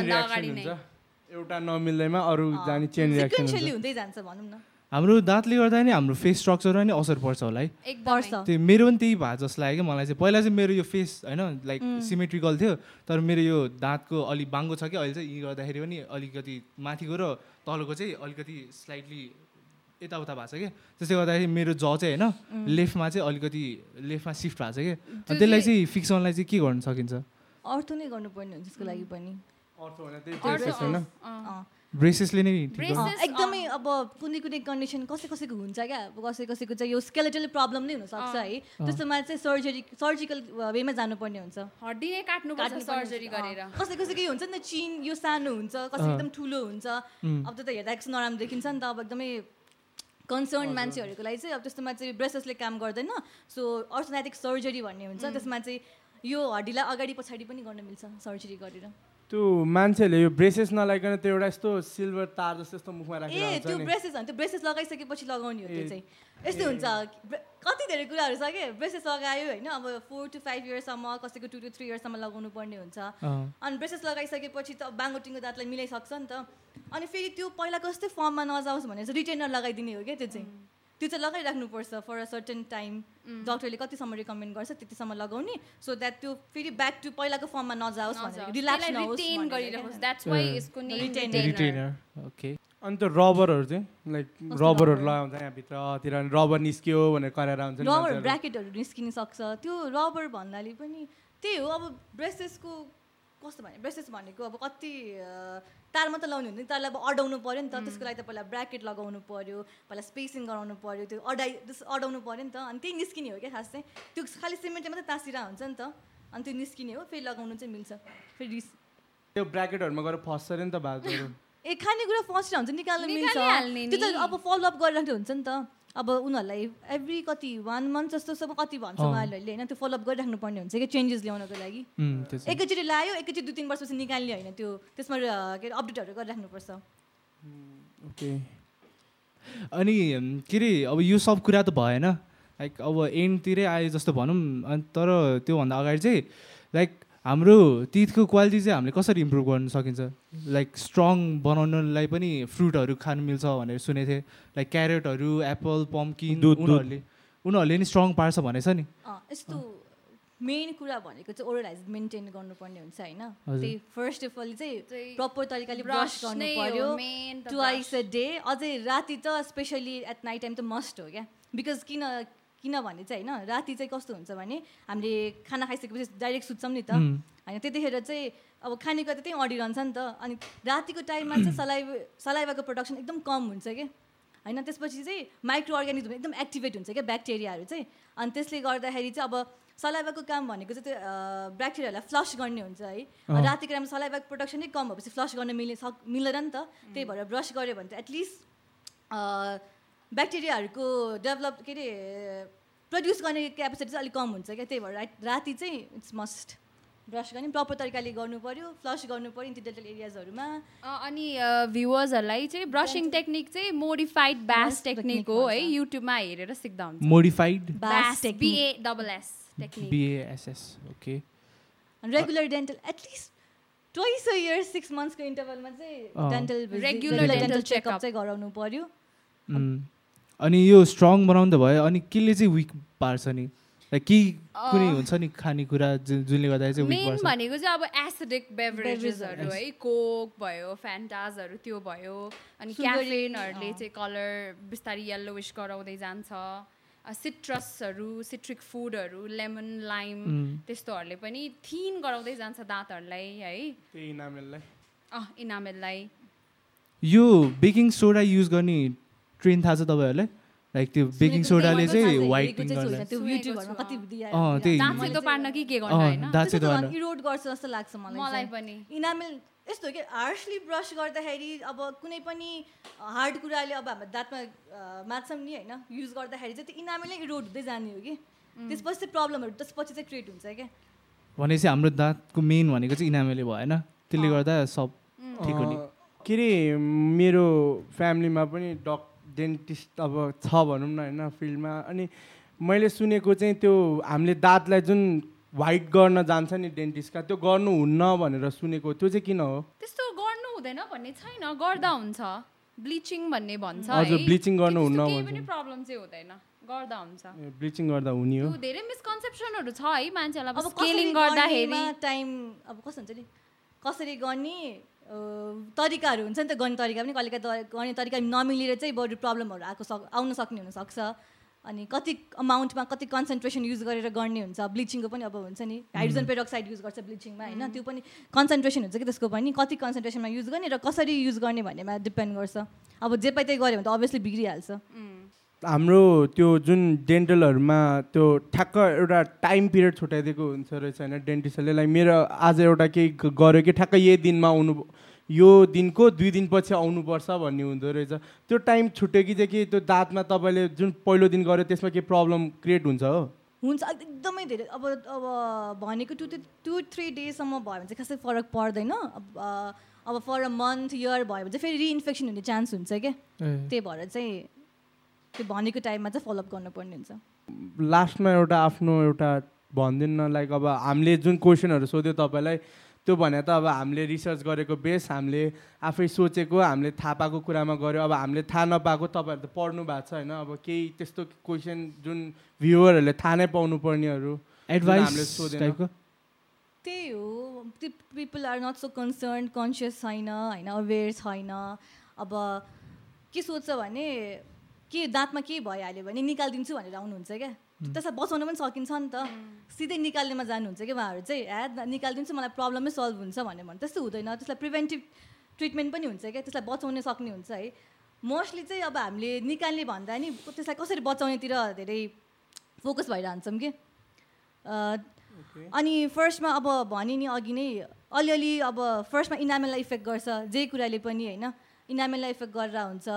एउटा नमिल्दैमा अरू जाने चेन रियाक्सन हुँदै जान्छ भनौँ न। हाम्रो दाँतले गर्दा नि हाम्रो फेस स्ट्रक्चरमा नि असर पर्छ होला है। त्यो मेरो पनि त्यही भए जस्तो लाग्यो क्या मलाई चाहिँ। पहिला चाहिँ मेरो यो फेस होइन लाइक सिमेट्रिकल थियो तर मेरो यो दाँतको अलिक बाङ्गो छ कि अहिले चाहिँ यी गर्दाखेरि पनि अलिकति माथिको र तलको चाहिँ अलिकति स्लाइटली यताउता भएको छ कि। त्यसले गर्दाखेरि मेरो ज चाहिँ होइन लेफ्टमा चाहिँ अलिकति लेफ्टमा सिफ्ट भएको छ कि। त्यसलाई चाहिँ फिक्स गर्नलाई चाहिँ के गर्न सकिन्छ? अर्थो नै गर्नुपर्ने हुन्छ त्यसको लागि पनि। ब्रेसेसले नै एकदमै अब कुनै कुनै कन्डिसन कसै कसैको हुन्छ क्या? अब कसै कसैको चाहिँ यो स्केलेटल प्रब्लम नै हुनसक्छ है। त्यस्तोमा चाहिँ सर्जरी सर्जिकल वेमा जानुपर्ने हुन्छ। हड्डी नै काट्नुपर्ने सर्जरी। गरेर। कसै कसैको हुन्छ नि त चिन यो सानो हुन्छ कसै एकदम ठुलो हुन्छ। अब त्यो त हेर्दा एकछिन नराम्रो देखिन्छ नि त। अब एकदमै कन्सर्न मान्छेहरूको लागि चाहिँ अब त्यस्तोमा चाहिँ ब्रेसेसले काम गर्दैन। सो अर्थोनेटिक सर्जरी भन्ने हुन्छ। त्यसमा चाहिँ यो हड्डीलाई अगाडि पछाडि पनि गर्न मिल्छ सर्जरी गरेर। त्यो मान्छेहरूले यो ब्रेसेस नलाइकन त्यो एउटा यस्तो सिल्भर तार जस्तो यस्तो मुखमा ए राखेर त्यो हुन्छ नि। ब्रेसेस हो त्यो ब्रेसेस लगाइसकेपछि लगाउने हो त्यो ए। चाहिँ। यस्तो हुन्छ। कति धेरै कुराहरू छ कि? ब्रेसेस लगायो होइन अब फोर टु फाइभ इयर्ससम्म कसैको टु टु थ्री इयर्ससम्म लगाउनु पर्ने हुन्छ। अनि ब्रेसेस लगाइसकेपछि त बाङ्गोटिङको दाँतलाई मिलाइसक्छ नि त। अनि फेरि त्यो पहिलाको जस्तै फर्ममा नजाओस् भनेर चाहिँ रिटेनर लगाइदिने हो क्या त्यो चाहिँ। त्यो चाहिँ लगाइराख्नुपर्छ फर अ सर्टेन टाइम डक्टरले कतिसम्म रिकमेन्ड गर्छ त्यतिसम्म लगाउने सो द्याट त्यो फेरि ब्याक टु पहिलाको फर्ममा नजाओस् भनेर रिल्याक्स नहोस् रिटेन भनेर गरिरहोस् क्या। द्याट्स वाइ यसको नेम Retainer. रिटेनर ओके अनि त्यो रबरहरू चाहिँ लाइक रबरहरू? लगाउँछ यहाँभित्रतिर अनि रबर निस्क्यो भनेर कराएर हुन्छ नि रबर। ब्राकेटहरू निस्किन सक्छ त्यो रबर भन्नाले पनि त्यही हो अब ब्रेसेसको कस्तो भने ब्रेसेस भनेको अब कति तार मात्र लाउने हुँदैन तारलाई अब अडाउनु पऱ्यो नि त त्यसको लागि त पहिला ब्राकेट लगाउनु पऱ्यो पहिला स्पेसिङ गराउनु पऱ्यो त्यो अडाइ त्यस अडाउनु पऱ्यो नि त अनि त्यही निस्किने हो क्या खास चाहिँ। त्यो खालि सिमेन्टले मात्रै तासिरहेको हुन्छ नि त अनि त्यो निस्किने हो फेरि लगाउनु चाहिँ मिल्छ फेरि रिस त्यो ब्राकेटहरूमा गएर फस्छ अरे नि त भातहरू। ए खानेकुरा फर्स्ट हुन्छ निकाल्नु मिल्छ। त्यो त नि। अब फलोअप गरिराख्नु हुन्छ नि त। अब उनीहरूलाई एभ्री कति वान मन्थ जस्तो सब कति भन्छ उहाँहरूले होइन? त्यो फलोअप गरिराख्नु पर्ने हुन्छ कि? चेन्जेस ल्याउनको लागि। एकैचोटि लायो एकैचोटि दुई तिन वर्षपछि निकाल्ने होइन? त्यो त्यसमा के अरे अपडेटहरू गरिराख्नुपर्छ। ओके। अनि के अरे अब यो सब कुरा त भएन। लाइक अब एन्डतिरै आयो जस्तो भनौँ अनि तर त्योभन्दा अगाडि चाहिँ लाइक हाम्रो तिथको क्वालिटी चाहिँ हामीले कसरी इम्प्रुभ गर्न सकिन्छ? लाइक स्ट्रङ बनाउनलाई पनि फ्रुटहरू खानु मिल्छ भनेर सुनेको थिएँ। लाइक क्यारेटहरू एप्पल पम्किन। उनीहरूले उनीहरूले नि स्ट्रङ पार्छ भनेछ नि। अँ, यस्तो मेन कुरा भनेको चाहिँ ओरल हाइजिन मेन्टेन गर्नुपर्ने हुन्छ होइन। त्यही फर्स्ट अफ अल चाहिँ प्रपर तरिकाले ब्रस गर्नु पर्यो। main त ट्वाइस अ डे अझै राति त स्पेसली एट नाइट टाइम त मस्ट हो क्या? बिकज किन किनभने चाहिँ होइन राति चाहिँ कस्तो हुन्छ भने हामीले खाना खाइसकेपछि डाइरेक्ट सुत्छौँ नि त। होइन त्यतिखेर चाहिँ अब खानेकुरा त त्यहीँ अडिरहन्छ नि त। अनि रातिको टाइममा चाहिँ सलाइ सलाइवाको प्रोडक्सन एकदम कम हुन्छ क्या। होइन त्यसपछि चाहिँ माइक्रो अर्ग्यानिजम एकदम एक्टिभेट हुन्छ क्या ब्याक्टेरियाहरू चाहिँ। अनि त्यसले गर्दाखेरि चाहिँ अब सलाइवाको काम भनेको चाहिँ त्यो ब्याक्टेरियाहरूलाई फ्लस गर्ने हुन्छ है। रातिको टाइममा सलाइवाको प्रोडक्सन नै कम भएपछि फ्लस गर्न मिल्ने सक मिल्दैन नि त। त्यही भएर ब्रस गऱ्यो भने त एटलिस्ट ब्याक्टेरियाहरूको डेभलप के अरे प्रड्युस गर्ने क्यापेसिटी चाहिँ अलिक कम हुन्छ क्या त्यही भएर रात- चाहिँ इट्स मस्ट ब्रस गर्ने प्रपर तरिकाले गर्नु पऱ्यो फ्लस गर्नु पऱ्यो इन्टिडेन्टल एरियाजहरूमा अनि भ्युवर्सहरूलाई चाहिँ ब्रसिङ टेक्निक चाहिँ मोडिफाइड ब्यास टेक्निक हो। है युट्युबमा हेरेर सिक्दा हुन्छ। Modified technique. BA double S technique BASS okay regular dental at least twice a year six मन्थ्सको इन्टरभलमा चाहिँ। Dental dental dental. चेकअप चाहिँ गराउनु पऱ्यो उम्, अनि यो स्ट्रङ बनाउनु त भयो अनि केले चाहिँ विक पार्छ नि? लाइक कि कुनै हुन्छ नि खानेकुरा जुन जुनले गर्दाखेरि चाहिँ विक मेन पार्छ? भनेको चाहिँ अब एसिडिक बेभरेजेसहरू. है कोक भयो फ्यान्टाजहरू त्यो भयो अनि क्याफेनहरूले। चाहिँ कलर बिस्तारै येल्लोइस गराउँदै जान्छ। सिट्रसहरू सिट्रिक फुडहरू लेमन लाइम त्यस्तोहरूले पनि थिन गराउँदै जान्छ दाँतहरूलाई है। अँ इनामेललाई। यो बेकिङ सोडा युज गर्ने ट्रेन थाहा छ तपाईँहरूलाई? लाइक त्यो बेकिङ सोडाले चाहिँ वाइटिङ गर्न त्यो सुनेको युट्युबहरूमा छु। कति अँ, त्यही। पार्न कि के पार्न। इरोड गर्छ जस्तो लाग्छ मलाई। पनि। इनामेल यस्तो हो कि हार्सली ब्रस गर्दाखेरि अब कुनै पनि हार्ड कुराले अब हाम्रो दाँतमा अ, माच्छौँ नि होइन। युज गर्दाखेरि चाहिँ त्यो इनामेलै इरोड हुँदै जाने हो कि। त्यसपछि चाहिँ प्रब्लमहरू त्यसपछि चाहिँ क्रिएट हुन्छ क्या। भनेपछि हाम्रो दाँतको मेन भनेको चाहिँ इनामेले भएन त्यसले। गर्दा सब ठिक हुने। के अरे मेरो फ्यामिलीमा पनि डक डेन्टिस्ट अब छ भनौँ न होइन फिल्डमा। अनि मैले सुनेको चाहिँ त्यो हामीले दाँतलाई जुन वाइट गर्न जान्छ नि डेन्टिस्टका त्यो गर्नुहुन्न भनेर सुनेको। त्यो चाहिँ किन हो? त्यस्तो गर्नु हुँदैन भन्ने छैन गर्दा हुन्छ। ब्लिचिङ भन्ने भन्छ हजुर, गर्नु हुन्न केही भन्छ। पनि प्रब्लम चाहिँ हुँदैन। गर्दा हुन्छ। ब्लिचिङ गर्दा हुने हो? त्यो धेरै मिसकन्सेप्सनहरू छ है मान्छेलाई अब स्केलिङ गर्दाखेरि टाइम अब कस्तो हुन्छ नि? कसरी गर्ने? तरिकाहरू हुन्छ नि त गर्ने तरिका पनि कहिले काहीँ त- गर्ने तरिका नमिलेर चाहिँ बरु प्रब्लमहरू आएको सक आउन सक्ने हुनसक्छ। अनि कति अमाउन्टमा कति कन्सन्ट्रेसन युज गरेर गर्ने हुन्छ ब्लिचिङको पनि अब हुन्छ नि हाइड्रोजन पेरोक्साइड युज गर्छ ब्लिचिङमा होइन? त्यो पनि कन्सन्ट्रेसन हुन्छ कि त्यसको पनि? कति कन्सन्ट्रेसनमा युज गर्ने र कसरी युज गर्ने भन्नेमा डिपेन्ड गर्छ। अब जे पाइ त्यही गऱ्यो भने त अभियसली बिग्रिहाल्छ। हाम्रो त्यो जुन डेन्टलहरूमा त्यो ठ्याक्क एउटा टाइम पिरियड छुट्याइदिएको हुन्छ रहेछ होइन डेन्टिस्टहरूले। लाइक मेरो आज एउटा केही ग- गर्यो कि ठ्याक्क यही दिनमा आउनु यो दिनको दुई दिनपछि आउनुपर्छ भन्ने हुँदो रहेछ। त्यो टाइम छुट्यो कि चाहिँ कि त्यो दाँतमा तपाईँले जुन पहिलो दिन गर्यो त्यसमा केही प्रब्लम क्रिएट हुन्छ हो? हुन्छ एकदमै धेरै। अब अब भनेको टु टु थ्री डेजसम्म भयो भने चाहिँ खासै फरक पर्दैन। अब फर अ मन्थ इयर भयो भने चाहिँ फेरि रिइन्फेक्सन हुने चान्स हुन्छ क्या। त्यही भएर चाहिँ त्यो भनेको टाइममा चाहिँ फलोअप गर्नुपर्ने हुन्छ। लास्टमा एउटा आफ्नो एउटा भनिदिनु न लाइक अब हामीले जुन क्वेसनहरू सोध्यो तपाईँलाई त्यो भने त अब हामीले रिसर्च गरेको बेस हामीले आफै सोचेको हामीले थाहा पाएको कुरामा गऱ्यो। अब हामीले थाहा नपाएको तपाईँहरू त पढ्नु भएको छ होइन। अब केही त्यस्तो क्वेसन जुन भ्युवरहरूले थाहा नै पाउनु पर्नेहरू एडभाइस। टाइपको? त्यही हो। त्यो people are not so concern conscious छैन होइन अवेर छैन। अब के सोध्छ भने के दाँतमा के भइहाल्यो भने निकालिदिन्छु भनेर आउनुहुन्छ क्या। त्यसलाई बचाउन पनि सकिन्छ नि त। सिधै निकाल्नेमा जानुहुन्छ कि उहाँहरू चाहिँ ह्या निकालिदिन्छु मलाई प्रब्लमै सल्भ हुन्छ भन्यो भने त्यस्तो हुँदैन। त्यसलाई प्रिभेन्टिभ ट्रिटमेन्ट पनि हुन्छ क्या। त्यसलाई बचाउन सक्ने हुन्छ है। मोस्टली चाहिँ अब हामीले निकाल्ने भन्दा नि त्यसलाई कसरी बचाउनेतिर धेरै फोकस भइरहन्छौँ कि। अ, अनि फर्स्टमा अब भने नि अघि नै अलिअलि अब फर्स्टमा इनामेललाई इफेक्ट गर्छ। जे कुराले पनि होइन इनामेललाई इफेक्ट गरेर हुन्छ।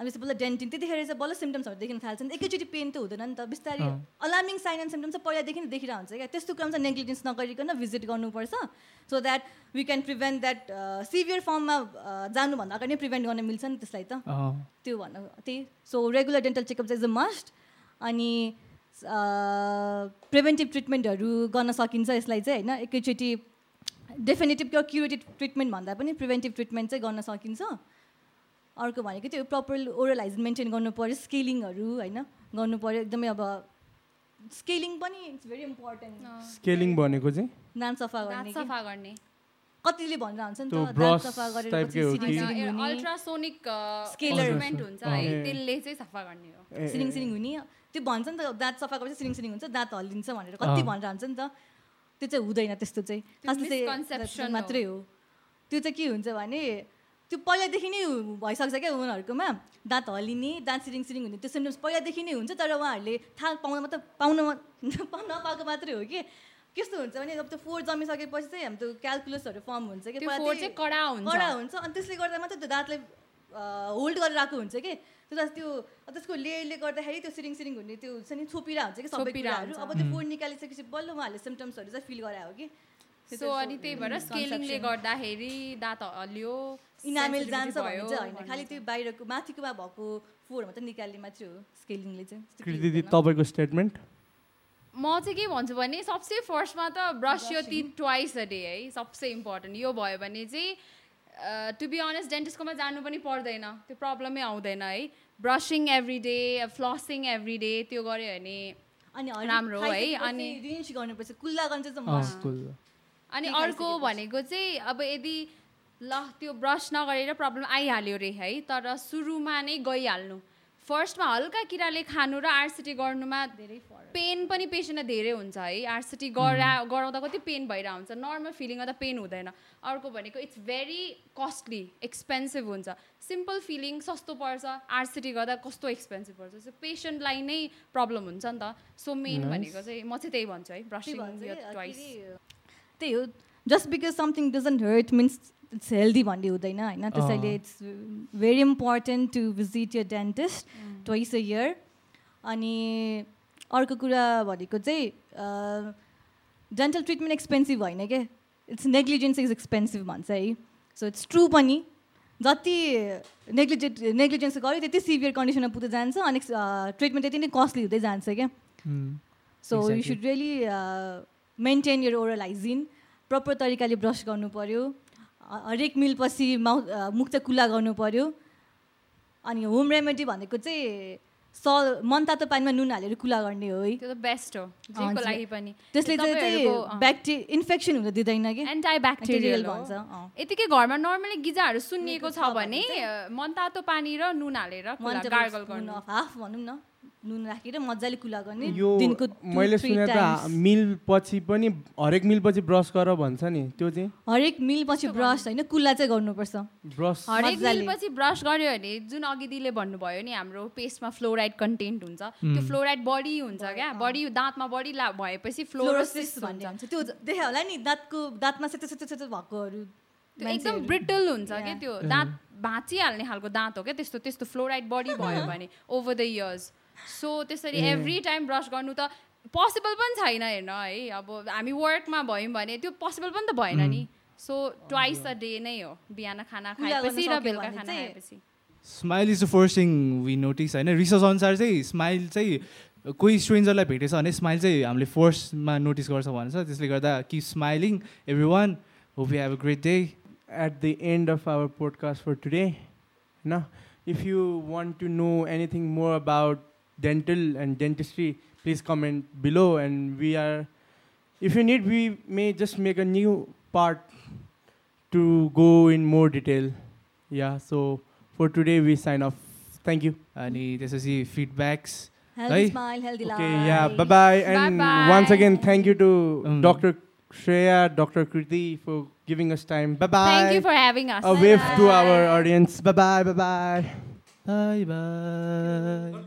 अनि त्यसपछि बल्ल डेन्टिन त्यतिखेर चाहिँ बल्ल सिम्टम्सहरू देखिन थाल्छ नि एकैचोटि पेन त हुँदैन नि त। बिस्तारै। अलार्मिङ साइन एन्ड सिम्टम्स चाहिँ पहिलादेखि नै देखिरहेको हुन्छ क्या। त्यस्तो क्रम चाहिँ नेग्लिजेन्स नगरिकन भिजिट गर्नुपर्छ। So that we can prevent that severe फर्ममा जानुभन्दा अगाडि नै प्रिभेन्ट गर्न मिल्छ नि त्यसलाई त। त्यो भन्न त्यही। सो रेगुलर डेन्टल चेकअप चाहिँ इज अ मस्ट अनि प्रिभेन्टिभ ट्रिटमेन्टहरू गर्न सकिन्छ यसलाई चाहिँ होइन? एकैचोटि डेफिनेटिभ क्युरेटिभ ट्रिटमेन्ट भन्दा पनि प्रिभेन्टिभ ट्रिटमेन्ट चाहिँ गर्न सकिन्छ। अर्को भनेको त्यो प्रपर ओरल हाइजिन मेन्टेन गर्नु पऱ्यो स्केलिङहरू होइन? गर्नु पऱ्यो एकदमै अब स्केलिङ पनि इट्स भेरी इम्पोर्टेन्ट स्केलिङ भनेको चाहिँ? दाँत सफा गर्ने। सफा गर्ने। कतिले भनेर हुन्छ नि त दाँत सफा गरेर। Ultrasonic Scaler. इन्स्ट्रुमेन्ट हुन्छ है। त्यसले चाहिँ सफा गर्ने हो। सिरिङ सिरिङ हुने। त्यो भन्छ नि त दाँत सफा गरेपछि सिरिङ सिरिङ हुन्छ दाँत हल्लिन्छ भनेर। कति। भनेर हुन्छ नि त त्यो चाहिँ हुँदैन त्यस्तो चाहिँ। मात्रै हो। त्यो चाहिँ के हुन्छ भने त्यो पहिलादेखि नै भइसक्छ क्या उनीहरूकोमा। दाँत हल्लिने दाँत सिरिङ सिरिङ हुने त्यो सिम्टम्स पहिलादेखि नै हुन्छ तर उहाँहरूले थाहा पाउन मात्र पाउन नपाएको मात्रै हो कि। कस्तो हुन्छ भने अब त्यो फोहोर जमिसकेपछि चाहिँ हाम्रो त्यो क्यालकुलसहरू फर्म हुन्छ कि कडा हुन्छ। कडा हुन्छ अनि त्यसले गर्दा मात्रै त्यो दाँतले होल्ड गरेर राखेको हुन्छ कि। त्यो त्यो त्यसको लेयरले गर्दाखेरि त्यो सिरिङ सिरिङ हुने त्यो हुन्छ नि छोपिरहेको हुन्छ कि सबै कुराहरू। हुन्छ। अब त्यो फोहोर निकालिसकेपछि बल्ल उहाँहरूले सिम्टम्सहरू चाहिँ फिल गरायो कि। त्यो सो अनि त्यही भएर। स्केलिङले गर्दाखेरि दाँत हल्लियो इनामेल जान्छ भने भयो चाहिँ होइन? भन्ने खालि। त्यो बाहिरको माथिकोमा भएको फोहोर मात्रै निकाल्ने मात्रै हो स्केलिङले चाहिँ। तपाईँको स्टेटमेन्ट म चाहिँ के भन्छु भने सबसे फर्स्टमा त ब्रस यो ती ट्वाइस अ डे है सबसे इम्पोर्टेन्ट यो भयो भने चाहिँ टु बी अनेस्ट डेन्टिस्टकोमा जानु पनि पर्दैन त्यो प्रब्लमै आउँदैन है। Brushing every day flossing every day त्यो गऱ्यो भने अनि राम्रो हो अनि- रिन्च गर्नुपर्छ कुल्ला गर्न चाहिँ अनि अर्को। भनेको चाहिँ अब यदि ल त्यो ब्रस नगरेर प्रब्लम आइहाल्यो रे है तर सुरुमा नै गइहाल्नु। फर्स्टमा हल्का किराले खानु र आरसिटी गर्नुमा धेरै फरक। पेन पनि पेसेन्टलाई धेरै हुन्छ है आरसिटी गरा गराउँदा कति पेन भइरहेको हुन्छ नर्मल फिलिङमा त पेन हुँदैन। अर्को भनेको इट्स भेरी कस्टली एक्सपेन्सिभ हुन्छ। सिम्पल फिलिङ सस्तो पर्छ आरसिटी गर्दा कस्तो एक्सपेन्सिभ पर्छ? सो पेसेन्टलाई नै प्रब्लम हुन्छ नि त। सो मेन भनेको चाहिँ म चाहिँ त्यही भन्छु है ब्रसिङ त्यही हो। Just because something doesn't hurt means it's healthy भन्ने हुँदैन होइन? त्यसैले it's very important to visit your dentist twice a year अनि अर्को कुरा भनेको चाहिँ डेन्टल ट्रिटमेन्ट एक्सपेन्सिभ होइन क्या इट्स नेग्लिजेन्स इज एक्सपेन्सिभ भन्छ है। सो इट्स ट्रु पनि। जति नेग्लिजेन्ट नेग्लिजेन्स गर्यो त्यति सिभियर कन्डिसनमा पुग्दै जान्छ। अनि ट्रिटमेन्ट त्यति नै कस्टली हुँदै जान्छ क्या। So you. Should really maintain your oral hygiene proper तरिकाले ब्रस गर्नु पऱ्यो हरेक मिलपछि माउ मुख चाहिँ कुल्ला गर्नु पऱ्यो अनि होम रेमेडी भनेको चाहिँ स मनतातो पानीमा नुन हालेर कुल्ला गर्ने हो है। त्यो त बेस्ट हो जेको हजुर। लागि पनि। त्यसले चाहिँ ब्याक्टे इन्फेक्सन हुन दिँदैन कि? एन्टाइब्याक्टेरियल भन्छ। यतिकै घरमा नर्मली गिजाहरू सुन्निएको छ भने अ, मनतातो पानी र नुन हालेर गार्गल गर्नु। हाफ भनौँ न। नुन राखेर मजाले कुल्ला गर्ने यो दिनको मैले सुने त। मिल पछि पनि हरेक मिल पछि ब्रस गर भन्छ नि त्यो चाहिँ हरेक मिलपछि ब्रस होइन कुल्ला चाहिँ गर्नुपर्छ ब्रस हरेक मजाले। मिलपछि ब्रस गर्यो भने जुन अघि दिदीले भन्नुभयो नि हाम्रो पेस्टमा फ्लोराइड कन्टेन्ट हुन्छ त्यो फ्लोराइड बढी हुन्छ क्या बढी दाँतमा बढी ला भएपछि फ्लोरोसिस भन्ने हुन्छ त्यो देखायो होला नि दाँतको दाँतमा सेतो सेतो सेतो भएकोहरू एकदम। ब्रिटल हुन्छ क्या. त्यो दाँत भाँचिहाल्ने खालको दाँत हो क्या त्यस्तो त्यस्तो फ्लोराइड बढी भयो भने ओभर द इयर्स सो त्यसरी एभ्री टाइम ब्रस गर्नु त पोसिबल पनि छैन हेर्न है। अब हामी वर्कमा भयौँ भने त्यो पोसिबल पनि त भएन नि। सो ट्वाइस अ डे नै हो बिहान खाना खाएपछि र बेलुका खाना खाएपछि। Smile is the first thing we notice होइन? रिसर्च अनुसार चाहिँ स्माइल चाहिँ कोही स्ट्रेन्जरलाई भेटेछ भने स्माइल चाहिँ हामीले फर्स्टमा नोटिस गर्छ भन्छ। त्यसले गर्दा कि smiling every one hope you have a great day at the end of our podcast for today. No, if you want to know anything more about dental and dentistry, please comment below. And we are, if you need, we may just make a new part to go in more detail. Yeah, so for today, we sign off. Thank you. Any, this is the feedbacks. Healthy right? smile, healthy okay, life. Okay, yeah, bye bye. And Bye-bye. once again, thank you to mm. Dr. Shreya, Dr. Kriti for giving us time. Bye bye. Thank you for having us. A wave bye. to our audience. Bye bye. Bye bye. Bye bye.